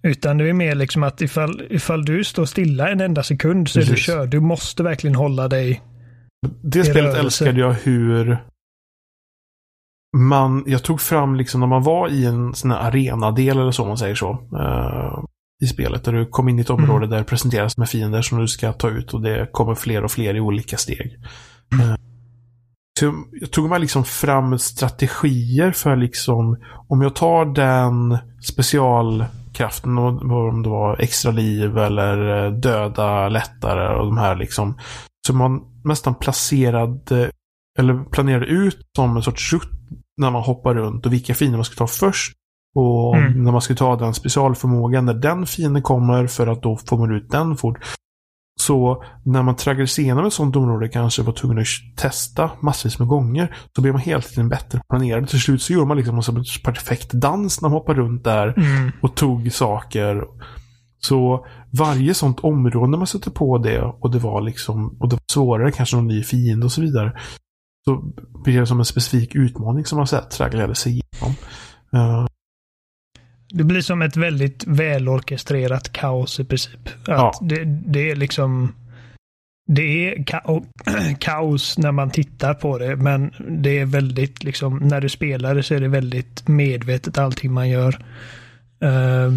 Utan det är mer liksom att ifall, ifall du står stilla en enda sekund så är du Precis. körd. Du måste verkligen hålla dig. Det spelet rörelse. älskade jag hur man, jag tog fram liksom när man var i en sån här arenadel eller så om man säger så. eh, I spelet där du kom in i ett Mm. område där det presenteras med fiender som du ska ta ut och det kommer fler och fler i olika steg. Eh, så jag tog mig liksom fram strategier för liksom om jag tar den specialkraften om det var extra liv eller eh, döda lättare och de här liksom. Så man nästan placerade eller planerade ut som en sorts rutt när man hoppar runt och vilka fiender man ska ta först. Och Mm. när man ska ta den specialförmågan när den fienden kommer för att då får man ut den fort. Så när man traggade sig igenom ett sånt område kanske var tvungen att testa massvis med gånger så blev man hela tiden bättre planerad. Till slut så gjorde man liksom en perfekt dans när man hoppade runt där Mm. och tog saker. Så varje sånt område man sätter på det och det var liksom och det var svårare, kanske någon ny fiende och så vidare. Så blir det som en specifik utmaning som man så här tragglade sig igenom. Eh, Det blir som ett väldigt välorkestrerat kaos i princip. Att Ja. det, det är liksom... Det är ka- (clears throat) kaos när man tittar på det, men det är väldigt liksom, när du spelar det så är det väldigt medvetet allting man gör. Eh,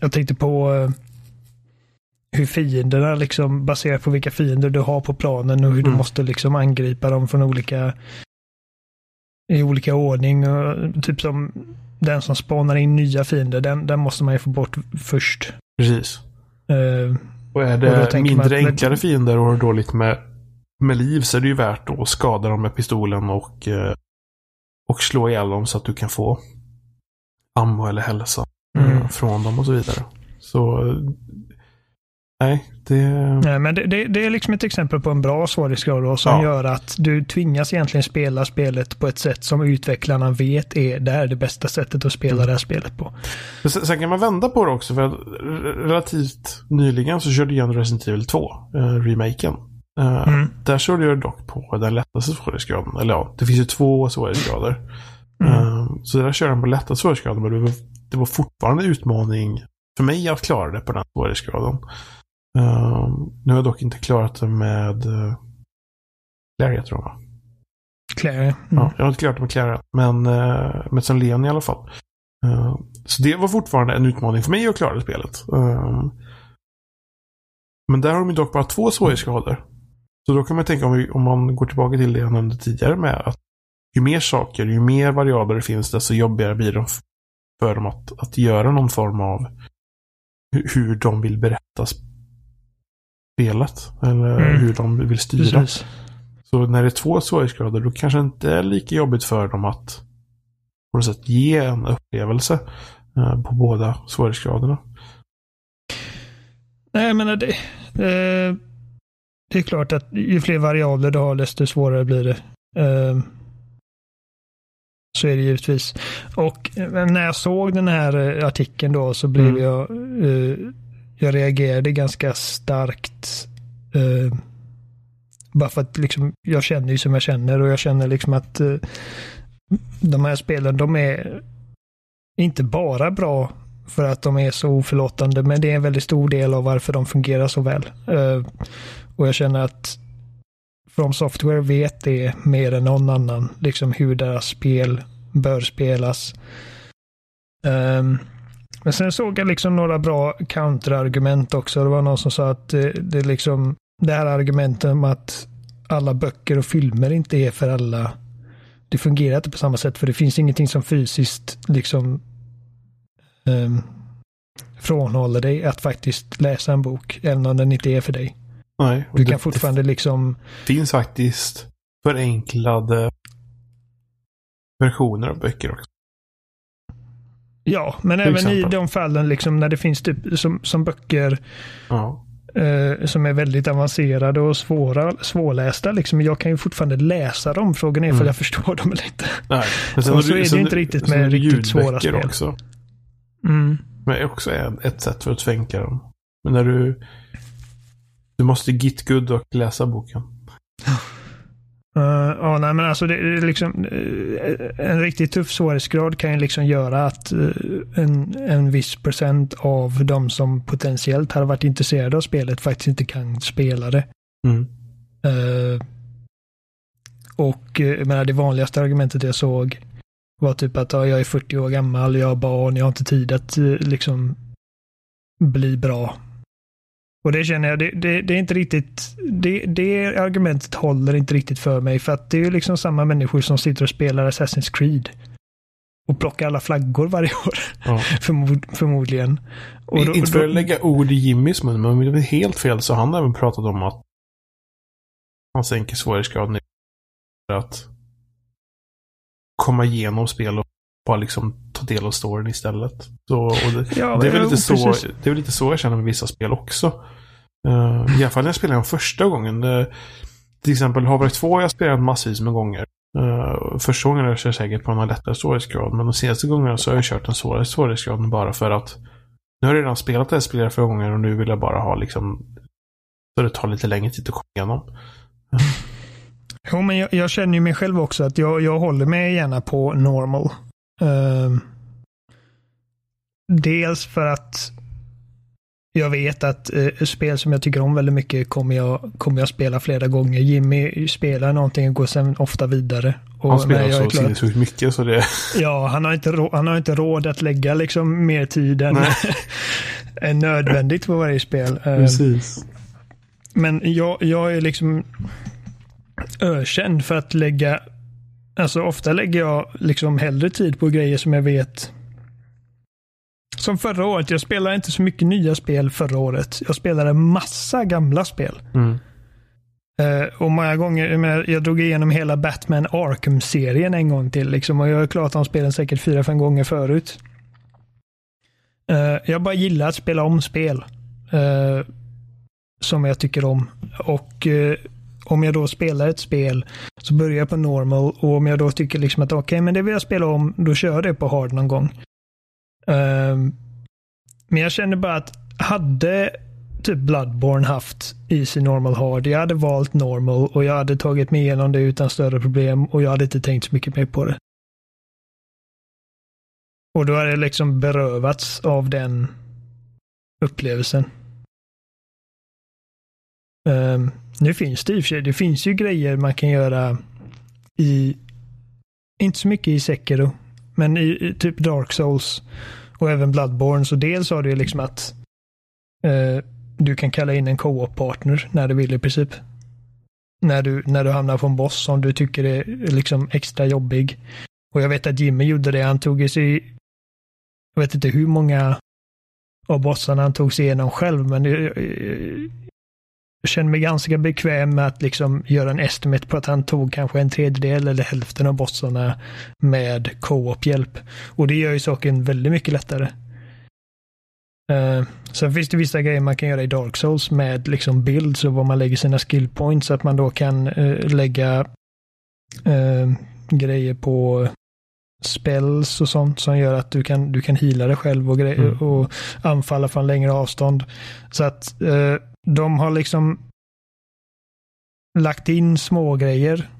jag tänkte på eh, hur fienderna liksom baserat på vilka fiender du har på planen och hur du Mm. måste liksom angripa dem från olika i olika ordning. Och, typ som den som spanar in nya fiender, den, den måste man ju få bort först. precis. Eh, Och är Och det man mindre att- enklare fiender och har dåligt med, med liv så är det ju värt att skada dem med pistolen och, eh, och slå ihjäl dem så att du kan få ammo eller hälsa Mm. från dem och så vidare. Så eh, nej, det... nej, men det, det, det är liksom ett exempel på en bra svårighetsgrad då, som Ja. gör att du tvingas egentligen spela spelet på ett sätt som utvecklarna vet är det är det bästa sättet att spela Mm. det här spelet på. Men Sen, sen kan man vända på det också för att re- relativt nyligen så körde jag igenom Resident Evil 2, eh, remaken. Eh, Mm. Där körde jag dock på den lättaste svårighetsgraden. Eller ja, det finns ju två svårighetsgrader. Mm. Eh, så där körde jag på lätta svårighetsgraden men det var, det var fortfarande en utmaning för mig att klara det på den svårighetsgraden. Eh, nu har jag dock inte klarat det med uh, Clarion tror jag? Claire. Mm. Ja, jag har inte klarat det med Clara. Men uh, med San Leon i alla fall. Eh, så det var fortfarande en utmaning för mig att klara det spelet. Eh, men där har de ju dock bara två svårighetsgrader. Så då kan man tänka om, vi, om man går tillbaka till det jag nämnde tidigare med att ju mer saker, ju mer variabler det finns desto jobbigare blir det för dem att, att göra någon form av hur, hur de vill berätta spelet. Eller Mm. hur de vill styra. Precis. Så när det är två svårighetsgrader då kanske det inte är lika jobbigt för dem att på något sätt ge en upplevelse eh, på båda svårighetsgraderna. Nej, menar det. Eh, det är klart att ju fler variabler du har desto svårare blir det. Eh, så är det givetvis. Och eh, när jag såg den här artikeln då så blev Mm. jag jag reagerade ganska starkt. Eh, bara för att liksom, jag känner ju som jag känner och jag känner liksom att eh, de här spelen, de är inte bara bra för att de är så oförlåtande, men det är en väldigt stor del av varför de fungerar så väl. Eh, och jag känner att From Software vet det mer än någon annan, liksom hur deras spel bör spelas. Ehm, men sen såg jag liksom några bra counterargument också. Det var någon som sa att det, det är liksom det här argumentet om att alla böcker och filmer inte är för alla. Det fungerar inte på samma sätt för det finns ingenting som fysiskt liksom um, frånhåller dig att faktiskt läsa en bok, även om den inte är för dig. Nej, Du det, kan fortfarande liksom... det finns faktiskt förenklade versioner av böcker också. Ja, men även exempel. i de fallen liksom när det finns typ som, som böcker ja. eh, som är väldigt avancerade och svåra, svårlästa. Liksom, jag kan ju fortfarande läsa dem. Frågan är mm. för jag förstår dem eller inte. Nej, men sen och så du, är det inte riktigt med riktigt svåra spel. också. Mm. Men det är också ett sätt för att tvänka dem. Men när du... Du måste git good och läsa boken. (laughs) Uh, ja, nej men alltså det, liksom, uh, en riktigt tuff svårighetsgrad kan ju liksom göra att uh, en, en viss procent av de som potentiellt hade varit intresserade av spelet faktiskt inte kan spela det. Mm. och jag menar, det vanligaste argumentet jag såg var typ att ja, jag är 40 år gammal, jag har barn, jag har inte tid att liksom bli bra. Och det känner jag, det, det, det är inte riktigt, det, det, argumentet håller inte riktigt för mig. För att det är ju liksom samma människor som sitter och spelar Assassin's Creed. Och plockar alla flaggor varje (laughs) år. Ja. Förmod, förmodligen. Och då, inte för att lägga ord i Jimmys mun, men om det är helt fel så han har även pratat om att han sänker svårighetsgraden för att komma igenom spel och bara liksom ta del av storyn istället. Så, det, ja, det, är väl lite så, det är väl lite så jag känner med vissa spel också. Uh, I alla fall när jag spelade dem första gången. Uh, till exempel Havre 2 har jag spelat massvis med gånger. Uh, första gången jag kör säkert på en lättare svårighetsgrad. Men de senaste gångerna så har jag kört en svårare svårighetsgrad bara för att nu har jag redan spelat det här spelet förra gången och nu vill jag bara ha liksom så det tar lite längre tid att komma igenom. (laughs) Jo, men jag, jag, känner ju mig själv också att jag, jag håller mig gärna på normal. Uh, dels för att jag vet att uh, spel som jag tycker om väldigt mycket kommer jag, kommer jag spela flera gånger. Jimmy spelar någonting och går sen ofta vidare. Och han spelar så sinnessjukt mycket så det... Ja, han har, inte han har inte råd att lägga liksom mer tid än, (laughs) än nödvändigt på varje spel. Ehm, Precis. Men jag, jag är liksom ökänd för att lägga Alltså ofta lägger jag liksom hellre tid på grejer som jag vet. Som förra året. Jag spelade inte så mycket nya spel förra året. Jag spelade massa gamla spel. Mm. Uh, och många gånger, jag, menar, jag drog igenom hela Batman Arkham-serien en gång till. Liksom, och jag har klarat de spelen säkert fyra, fem gånger förut. Uh, jag bara gillar att spela om spel. Uh, som jag tycker om. Och om jag då spelar ett spel så börjar jag på normal och om jag då tycker liksom att okej, okay, men det vill jag spela om, då kör jag det på hard någon gång. Um, men jag känner bara att hade typ Bloodborne haft Easy Normal Hard, jag hade valt normal och jag hade tagit mig igenom det utan större problem och jag hade inte tänkt så mycket mer på det. Och då hade jag liksom berövats av den upplevelsen. Um, nu finns det i och för sig, det finns ju grejer man kan göra i, inte så mycket i Sekiro, men i, i typ Dark Souls och även Bloodborne. Så dels har du liksom att uh, du kan kalla in en co-op-partner när du vill i princip. När du, när du hamnar på en boss som du tycker är liksom extra jobbig. Och jag vet att Jimmy gjorde det. Han tog sig, jag vet inte hur många av bossarna han tog sig igenom själv, men eh, jag känner mig ganska bekväm med att liksom göra en estimate på att han tog kanske en tredjedel eller hälften av bossarna med co-op-hjälp. Och det gör ju saken väldigt mycket lättare. Uh, sen finns det vissa grejer man kan göra i Dark Souls med liksom builds och var man lägger sina skill points. Så att man då kan uh, lägga uh, grejer på spells och sånt som gör att du kan, du kan heala dig själv och, mm. och anfalla från längre avstånd. Så att de har liksom lagt in små grejer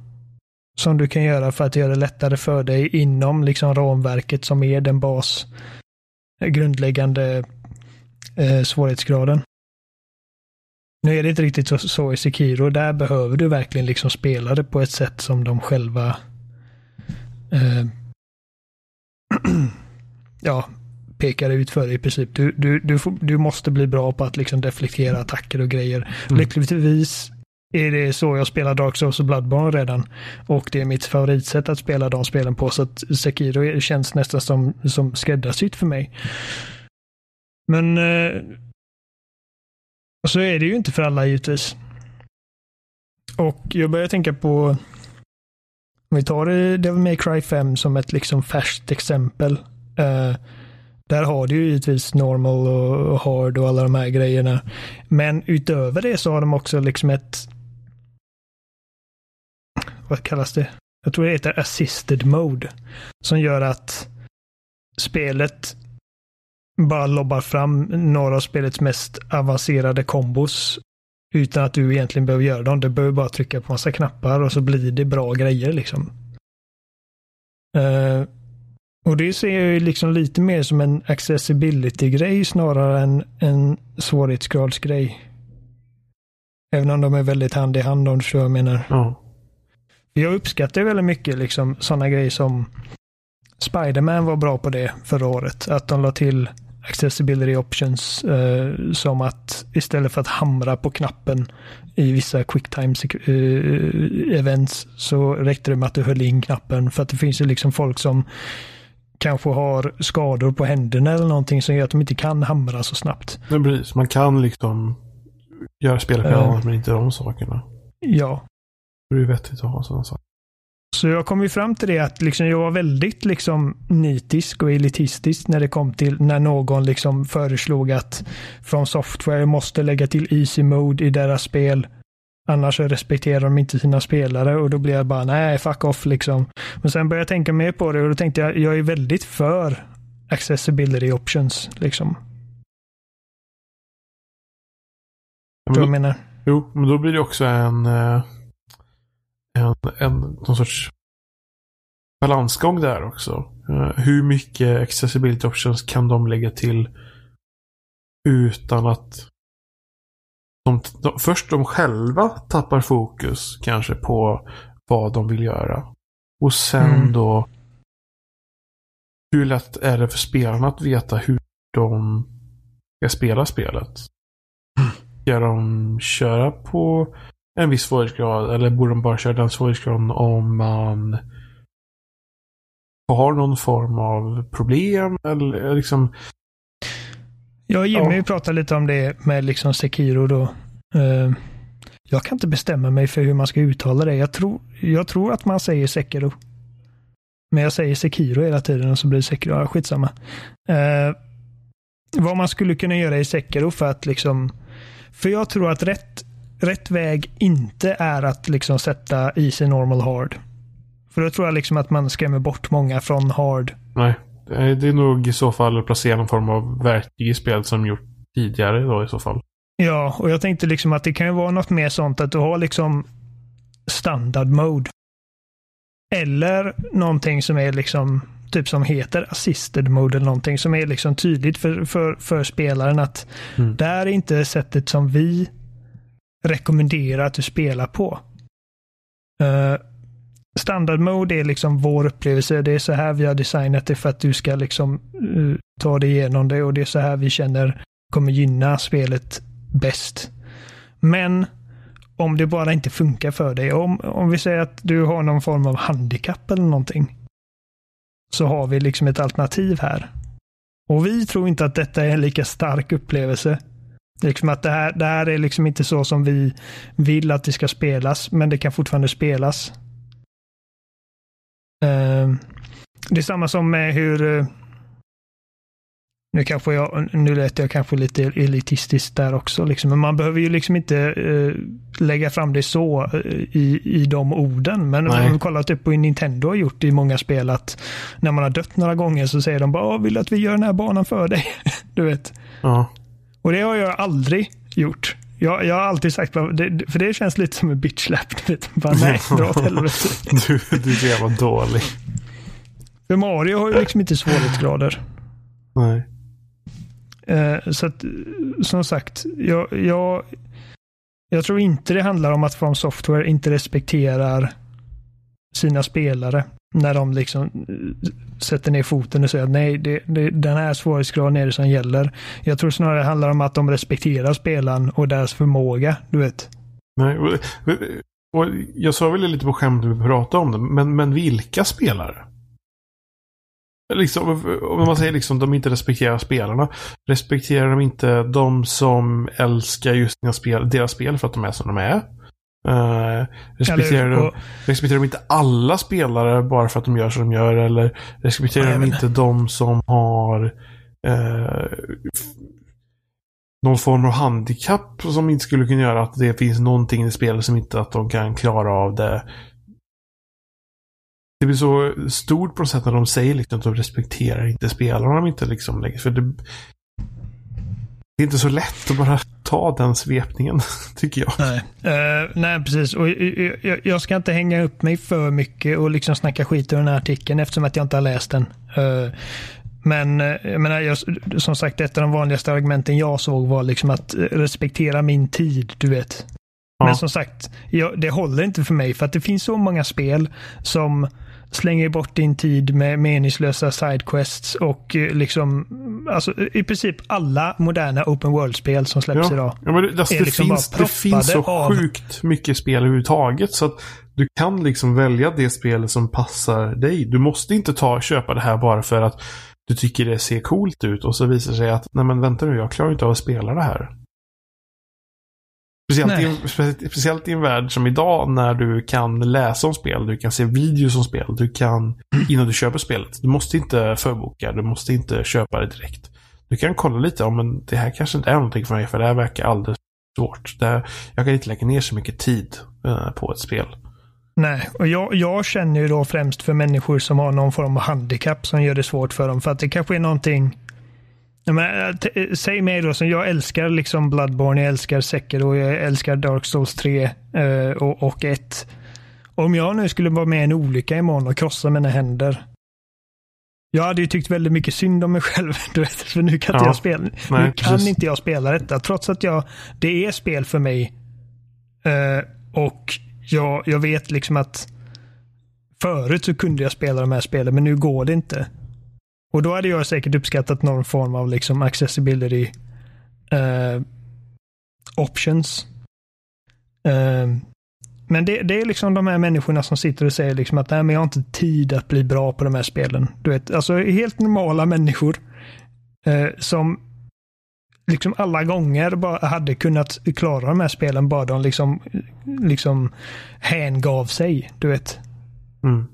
som du kan göra för att göra det lättare för dig inom liksom ramverket som är den bas eh, grundläggande eh, svårighetsgraden. Nu är det inte riktigt så, så i Sekiro. Där behöver du verkligen liksom spela det på ett sätt som de själva eh, (clears throat) ja, pekar ut för dig i princip. Du, du, du, du måste bli bra på att liksom deflektera attacker och grejer. Mm. Lyckligtvis är det så jag spelar Dark Souls och Bloodborne redan. Och det är mitt favoritsätt att spela de spelen på. Så att Sekiro känns nästan som, som skräddarsytt för mig. Men eh, så är det ju inte för alla givetvis. Och jag börjar tänka på om vi tar Devil May Cry 5 som ett liksom färskt exempel. Eh, där har du ju givetvis normal och hard och alla de här grejerna. Men utöver det så har de också liksom ett vad kallas det? Jag tror det heter assisted mode. Som gör att spelet bara lobbar fram några av spelets mest avancerade kombos utan att du egentligen behöver göra dem. Du behöver bara trycka på massa knappar och så blir det bra grejer liksom. Uh, och det ser jag ju liksom lite mer som en accessibility-grej snarare än en svårighetsgradsgrej. Även om de är väldigt hand i hand om du förstår vad jag menar. Ja. Jag uppskattar väldigt mycket liksom sådana grejer som Spiderman var bra på det förra året. Att de la till accessibility options eh, som att istället för att hamra på knappen i vissa quicktime eh, events så räckte det med att du höll in knappen för att det finns ju liksom folk som kanske har skador på händerna eller någonting som gör att de inte kan hamra så snabbt. Ja, precis. Man kan liksom göra spelet uh, annat men inte de sakerna. Ja. Det är vettigt att ha sådana saker. Så jag kom ju fram till det att liksom jag var väldigt liksom nitisk och elitistisk när det kom till när någon liksom föreslog att från software måste lägga till easy mode i deras spel. Annars respekterar de inte sina spelare och då blir jag bara nej, fuck off liksom. Men sen började jag tänka mer på det och då tänkte jag, jag är väldigt för accessibility options liksom. Men, jag menar? Jo, men då blir det också en eh, en, en någon sorts balansgång där också. Eh, hur mycket accessibility options kan de lägga till utan att de, de, först de själva tappar fokus kanske på vad de vill göra. Och sen mm. då hur lätt är det för spelarna att veta hur de ska spela spelet? Ska de köra på en viss svårighetsgrad eller borde de bara köra den svårighetsgraden om man har någon form av problem eller liksom jag och Jimmy ja. pratade lite om det med liksom Sekiro då. Uh, jag kan inte bestämma mig för hur man ska uttala det. Jag tror, jag tror att man säger Sekiro. Men jag säger Sekiro hela tiden och så blir det Sekiro. Ja, skitsamma. Uh, vad man skulle kunna göra i Sekiro för att liksom... För jag tror att rätt rätt väg inte är att liksom sätta easy, normal, hard. För då tror jag liksom att man skrämmer bort många från hard. Nej, det är nog i så fall att placera någon form av verktyg i spelet som gjort tidigare då i så fall. Ja, och jag tänkte liksom att det kan ju vara något mer sånt att du har liksom standard mode. Eller någonting som är liksom typ som heter assisted mode eller någonting som är liksom tydligt för, för, för spelaren att mm. det här är inte sättet som vi rekommenderar att du spelar på. Uh, standard mode är liksom vår upplevelse. Det är så här vi har designat det för att du ska liksom uh, ta dig igenom det och det är så här vi känner kommer gynna spelet bäst. Men om det bara inte funkar för dig. Om, om vi säger att du har någon form av handikapp eller någonting. Så har vi liksom ett alternativ här. Och vi tror inte att detta är en lika stark upplevelse Liksom att det här, det här är liksom inte så som vi vill att det ska spelas, men det kan fortfarande spelas. Uh, det är samma som med hur... Uh, nu kanske jag, nu lät jag kanske lite elitistiskt där också, liksom, men man behöver ju liksom inte uh, lägga fram det så i, i de orden. Men Nej. om vi kollar typ på Nintendo har gjort i många spel att när man har dött några gånger så säger de bara, vill att vi gör den här banan för dig? (laughs) du vet. Ja. Och det har jag aldrig gjort. Jag, jag har alltid sagt, för det känns lite som en bitch slap. Bara, nej, (laughs) dra åt helvete. du, du är så jävla dålig. För Mario har ju liksom inte svårighetsgrader. Nej. Eh, så att, som sagt, jag, jag, jag tror inte det handlar om att From Software inte respekterar sina spelare när de liksom eh, sätter ner foten och säger att nej, det, det, den här svårighetsgraden är det som gäller. Jag tror snarare det handlar om att de respekterar spelaren och deras förmåga, du vet. Nej, och, och jag sa väl lite på skämt när vi pratade om det, men, men vilka spelare? Liksom, om man säger liksom de inte respekterar spelarna. Respekterar de inte de som älskar just spel, deras spel för att de är som de är? Uh, respekterar, eller, och, de, respekterar de inte alla spelare bara för att de gör som de gör? Eller respekterar de inte de som har eh, någon form av handikapp som inte skulle kunna göra att det finns någonting i spelet som inte att de kan klara av det. Det blir så stort på något sätt när de säger liksom att de respekterar inte spelarna de inte liksom lägger. För det, det är inte så lätt att bara ta den svepningen, (laughs) tycker jag. Nej, uh, nej precis. Och jag, jag, ska inte hänga upp mig för mycket och liksom snacka skit ur den här artikeln eftersom att jag inte har läst den. Uh, men eh, jag menar, jag, som sagt, ett av de vanligaste argumenten jag såg var liksom att respektera min tid, du vet. Ja. Men som sagt, jag, det håller inte för mig för att det finns så många spel som slänger bort din tid med meningslösa sidequests och eh, liksom alltså, i princip alla moderna open world-spel som släpps ja. idag. Ja, men det, alltså, det, liksom finns, det finns så av... sjukt mycket spel överhuvudtaget så att du kan liksom välja det spelet som passar dig. Du måste inte ta köpa det här bara för att du tycker det ser coolt ut och så visar det sig att nej men vänta nu, jag klarar inte av att spela det här. Speciellt i, en, speciellt i en värld som idag när du kan läsa om spel, du kan se videos om spel, du kan innan du köper spelet. Du måste inte förboka, du måste inte köpa det direkt. Du kan kolla lite om men det här kanske inte är någonting för mig för det här verkar alldeles svårt. Det här, jag kan inte lägga ner så mycket tid uh, på ett spel. Nej, och jag, jag, känner ju då främst för människor som har någon form av handikapp som gör det svårt för dem. För att det kanske är någonting men, säg mig då, som jag älskar liksom Bloodborne, jag älskar Sekiro, jag älskar Dark Souls 3 eh, och, och 1. Om jag nu skulle vara med i en olycka imorgon och krossa mina händer. Jag hade ju tyckt väldigt mycket synd om mig själv. (laughs) Du vet, för nu kan, ja. jag spela, Nej, nu kan inte jag spela detta. Trots att jag, det är spel för mig. Eh, och jag, jag vet liksom att förut så kunde jag spela de här spelen, men nu går det inte. Och då hade jag säkert uppskattat någon form av liksom accessibility uh, options. Uh, men det, det, är liksom de här människorna som sitter och säger liksom att Nej, men jag har inte tid att bli bra på de här spelen. Du vet, alltså helt normala människor uh, som liksom alla gånger bara hade kunnat klara de här spelen bara de liksom, liksom hängav sig. Du vet. Mm.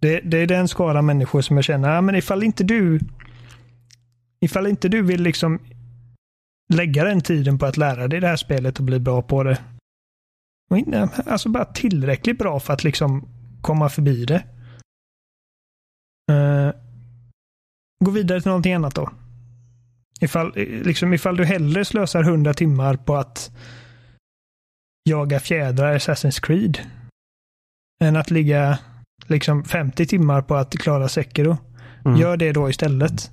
Det, det är den skara människor som jag känner, ja, men ifall inte du ifall inte du vill liksom lägga den tiden på att lära dig det här spelet och bli bra på det. Alltså bara tillräckligt bra för att liksom komma förbi det. Uh, gå vidare till någonting annat då. Ifall, eh, liksom, ifall du hellre slösar hundra timmar på att jaga fjädrar i Assassin's Creed än att ligga liksom 50 timmar på att klara Sekiro. Mm. Gör det då istället.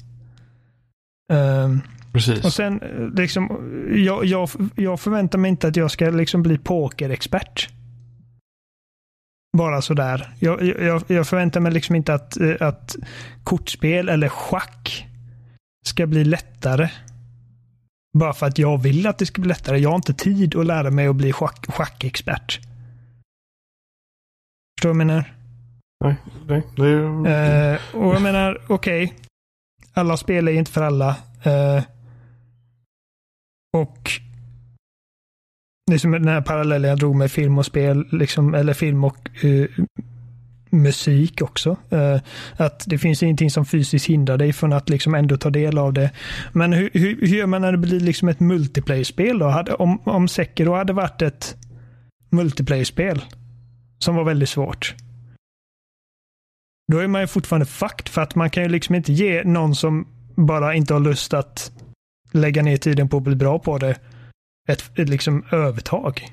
Um, Precis. Och sen liksom, jag, jag, jag förväntar mig inte att jag ska liksom bli pokerexpert. Bara sådär. Jag, jag, jag förväntar mig liksom inte att, att kortspel eller schack ska bli lättare. Bara för att jag vill att det ska bli lättare. Jag har inte tid att lära mig att bli schack, schackexpert. Förstår du vad jag menar? Nej, nej. Det är eh, och jag menar, okej. Okay. Alla spel är inte för alla. Eh, och det är den här parallellen jag drog med film och spel, liksom, eller film och uh, musik också. Uh, att det finns ingenting som fysiskt hindrar dig från att liksom ändå ta del av det. Men hur, hur, hur gör man när det blir liksom ett multiplayer-spel då? Hade, om, om Sekiro hade varit ett multiplayer-spel som var väldigt svårt. Då är man ju fortfarande fucked för att man kan ju liksom inte ge någon som bara inte har lust att lägga ner tiden på att bli bra på det ett, ett liksom övertag.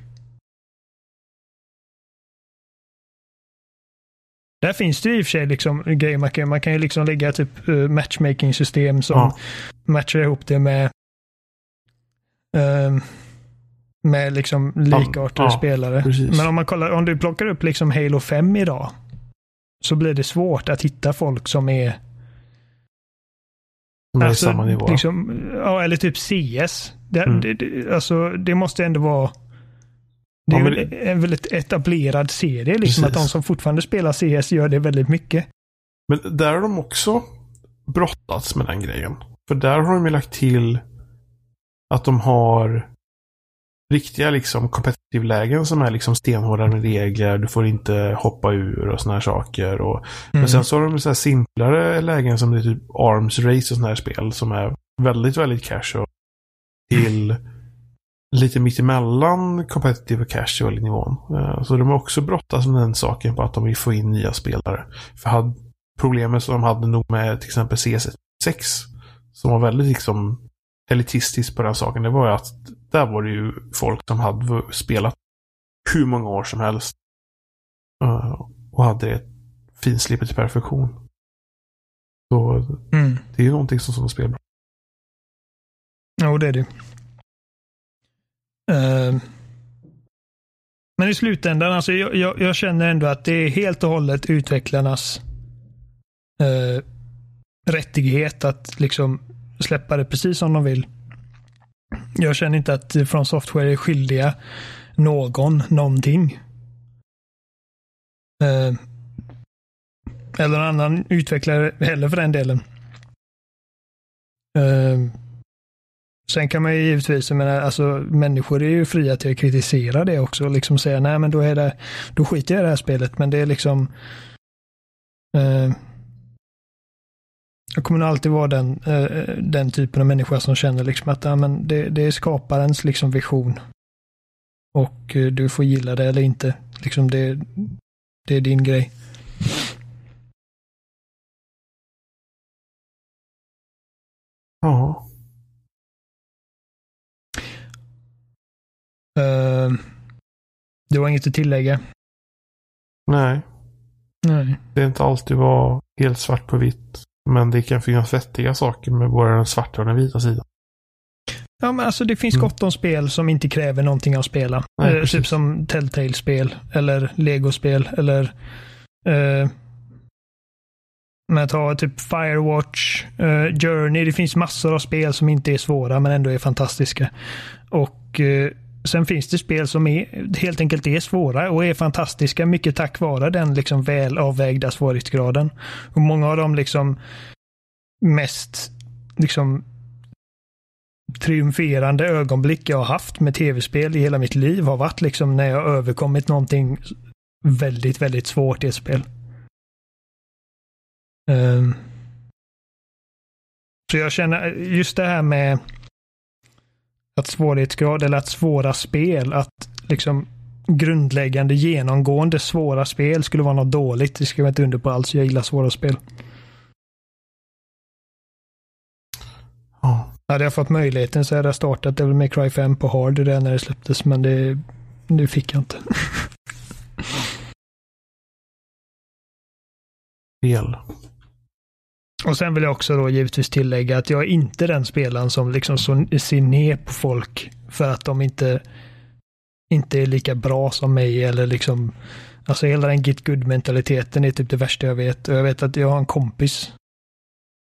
Där finns det i och för sig liksom grejer man kan, man kan ju liksom lägga typ uh, matchmaking system som ja. matchar ihop det med uh, med liksom likartade ja, spelare. Precis. Men om man kollar, om du plockar upp liksom Halo 5 idag så blir det svårt att hitta folk som är som är alltså, samma nivå. Liksom, ja, eller typ CS. Det, mm. det, alltså, det måste ändå vara det är ja, men... en väldigt etablerad serie. Liksom, att de som fortfarande spelar CS gör det väldigt mycket. Men där har de också brottats med den grejen. För där har de ju lagt till att de har riktiga liksom competitive-lägen som är liksom stenhårda med regler. Du får inte hoppa ur och såna här saker. Och, mm. Men sen så har de så här simplare lägen som det är typ Arms Race och såna här spel som är väldigt, väldigt casual till lite mittemellan competitive och casual nivån. Eh, så de har också brottats med den saken på att de vill få in nya spelare. För hade, problemet som de hade nog med till exempel CS6 som var väldigt liksom elitistiskt på den saken, det var ju att där var det ju folk som hade spelat hur många år som helst. Eh, och hade det finslipet till perfektion. Så mm. det är ju någonting som sådana spel bra. Jo, det är det. Uh, men i slutändan, alltså jag, jag, jag, känner ändå att det är helt och hållet utvecklarnas uh, rättighet att liksom släppa det precis som de vill. Jag känner inte att från Software är skyldiga någon någonting. Eh, eller någon annan utvecklare heller för den delen. Eh, Sen kan man ju givetvis, jag menar, alltså människor är ju fria till att kritisera det också och liksom säga nej men då är det, då skiter jag i det här spelet men det är liksom eh, jag kommer nog alltid vara den, eh, den typen av människa som känner liksom att ja, men det, det är skaparens liksom vision. Och eh, du får gilla det eller inte. Liksom det, det är din grej. Ja. Uh, du har inget att tillägga? Nej. Nej. Det är inte alltid var helt svart på vitt. Men det kan finnas vettiga saker med både den svarta och den vita sidan. Ja, men alltså det finns mm. gott om spel som inte kräver någonting av att spela. Nej, eh, typ som Telltale-spel eller Lego-spel eller eh, men ta typ Firewatch, eh, Journey. Det finns massor av spel som inte är svåra men ändå är fantastiska. Och eh, Sen finns det spel som är, helt enkelt är svåra och är fantastiska mycket tack vare den liksom väl avvägda svårighetsgraden. Och många av de liksom mest liksom triumferande ögonblick jag har haft med tv-spel i hela mitt liv har varit liksom när jag överkommit någonting väldigt, väldigt svårt i ett spel. Um, så jag känner just det här med att svårighetsgrad eller att svåra spel, att liksom grundläggande genomgående svåra spel skulle vara något dåligt. Det skriver jag inte under på alls. Jag gillar svåra spel. Ja. Hade jag fått möjligheten så hade jag startat Devil May Cry 5 på hard det när det släpptes, men det, det fick jag inte. Fel. Och sen vill jag också då givetvis tillägga att jag är inte den spelaren som liksom ser ner på folk för att de inte, inte är lika bra som mig eller liksom Alltså hela den get good mentaliteten är typ det värsta jag vet. Och jag vet att jag har en kompis.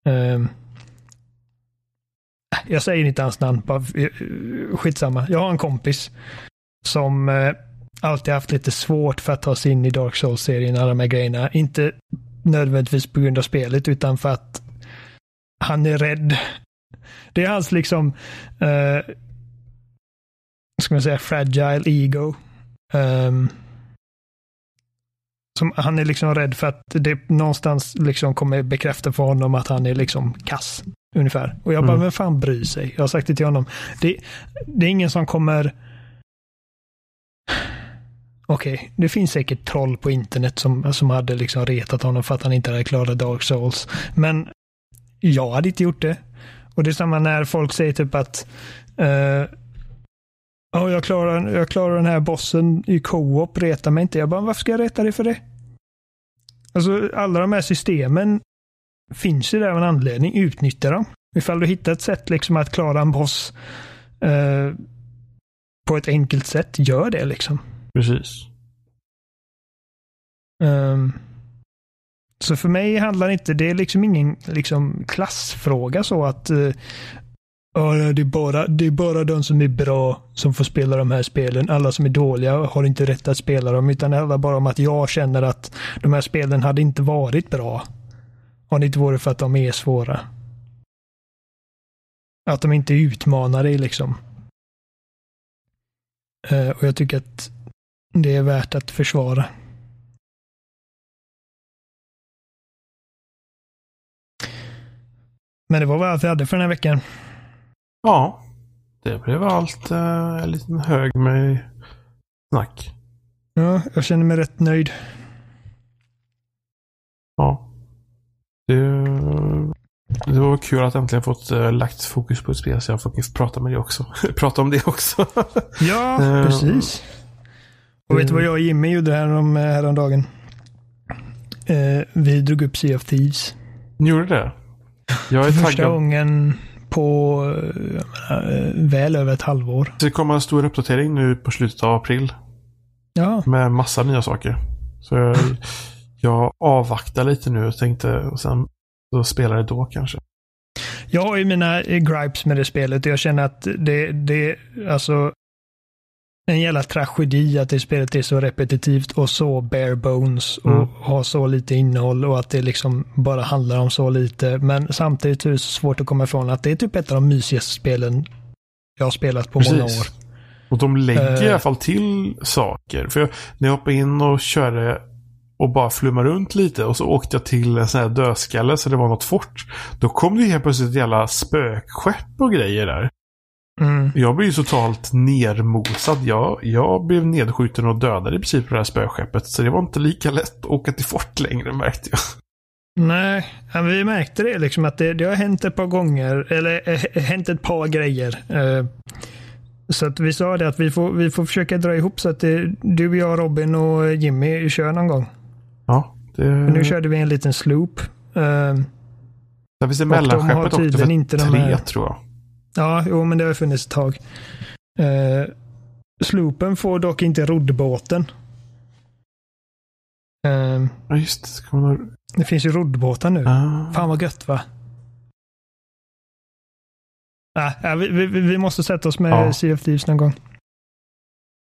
Um, jag säger inte hans namn, bara eh, skitsamma. Jag har en kompis som uh, alltid haft lite svårt för att ta sig in i Dark Souls-serien, alla de här grejerna. Inte nödvändigtvis på grund av spelet utan för att han är rädd. Det är hans liksom, uh, ska man säga, fragile ego. Um, som, han är liksom rädd för att det någonstans liksom kommer bekräfta för honom att han är liksom kass. Ungefär. Och jag bara, mm. vem fan bryr sig? Jag har sagt det till honom. Det, det är ingen som kommer Okej, okay. det finns säkert troll på internet som, som hade liksom retat honom för att han inte hade klarat Dark Souls. Men jag hade inte gjort det. Och det är samma när folk säger typ att uh, oh, jag, klarar, jag klarar den här bossen i co-op, reta mig inte. Jag bara, varför ska jag reta dig för det? Alltså alla de här systemen finns ju där av en anledning. Utnyttja dem. Ifall du hittar ett sätt liksom att klara en boss uh, på ett enkelt sätt, gör det liksom. Precis. Um, så för mig handlar inte, det är liksom ingen liksom, klassfråga så att uh, det, är bara, det är bara de som är bra som får spela de här spelen. Alla som är dåliga har inte rätt att spela dem. Utan det handlar bara om att jag känner att de här spelen hade inte varit bra. Om det inte vore för att de är svåra. Att de inte utmanar dig liksom. Uh, och jag tycker att det är värt att försvara. Men det var väl allt vi hade för den här veckan. Ja. Det blev allt uh, en liten hög med snack. Ja, jag känner mig rätt nöjd. Ja. Det, det var kul att äntligen fått uh, lagt fokus på ett spel så jag får prata med det också. (laughs) prata om det också. ja, precis. Och vet du vad jag och Jimmy gjorde här häromdagen? Uh, vi drog upp Sea of Thieves. Ni gjorde det? Jag är För första gången på äh, väl över ett halvår. Det kommer en stor uppdatering nu på slutet av april. Ja. Med massa nya saker. Så jag, jag avvaktar lite nu och tänkte och sen så spelar det då kanske. Jag har ju mina gripes med det spelet och jag känner att det, det, alltså en jävla tragedi att det spelet är så repetitivt och så bare bones och mm. har så lite innehåll och att det liksom bara handlar om så lite. Men samtidigt är det så svårt att komma ifrån att det är typ ett av de mysigaste spelen jag har spelat på Precis. många år. Och de lägger uh, i alla fall till saker. För jag, när jag hoppade in och körde och bara flummade runt lite och så åkte jag till en sån här dödskalle så det var något fort. Då kom det helt plötsligt ett jävla spökskepp och grejer där. Mm. Jag blev ju totalt nermosad. Jag, jag blev nedskjuten och dödad i princip på det här spöskeppet. Så det var inte lika lätt att åka till fort längre märkte jag. Nej, vi märkte det liksom att det, det har hänt ett par gånger. Eller äh, hänt ett par grejer. Uh, så att vi sa det att vi får, vi får försöka dra ihop så att det, du, jag, Robin och Jimmy kör någon gång. Ja. Det... Nu körde vi en liten sloop. Där finns det mellanskeppet också för tre här... tror jag. Ja, jo, men det har funnits ett tag. Uh, sloopen får dock inte roddbåten. Uh, ja, just det. Man... Det finns ju roddbåtar nu. Ah. Fan vad gött va? Äh, vi, vi, vi måste sätta oss med ja. Sea of Thieves någon gång.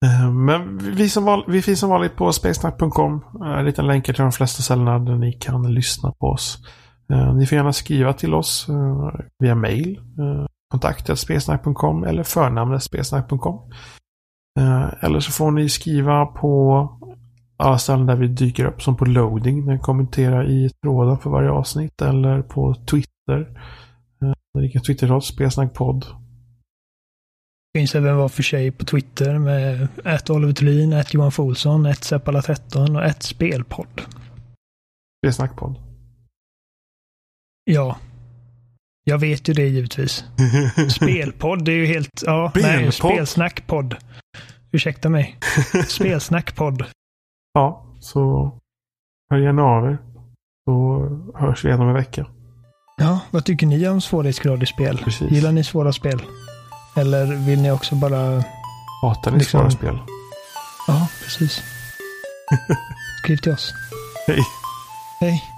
Eh, men vi, som val, vi finns som vanligt på spacesnack.com. En liten länkar till de flesta ställena där ni kan lyssna på oss. Ni får gärna skriva till oss via mail kontakta spelsnack.com eller förnamnet spelsnack.com. Eh, eller så får ni skriva på alla ställen där vi dyker upp som på loading. Ni kommentera i tråden för varje avsnitt eller på Twitter. Eh, ni kan twittra oss spelsnackpodd. Finns även var för sig på Twitter med ett Oliver Thulin, ett Johan Folsson, ett Seppala 13 och ett Spelpodd. Spelsnackpodd. Ja, jag vet ju det givetvis. (laughs) Spelpodd är ju helt... Ja, Spelpodd. nej, spelsnackpodd. Ursäkta mig. Spelsnackpodd. Ja, så hör gärna av er. Så hörs vi igen om en vecka. Ja, vad tycker ni om svårighetsgrad i spel? Precis. Gillar ni svåra spel? Eller vill ni också bara... Hatar ni liksom... svåra spel? Ja, precis. (laughs) Skriv till oss. Hej. Hej.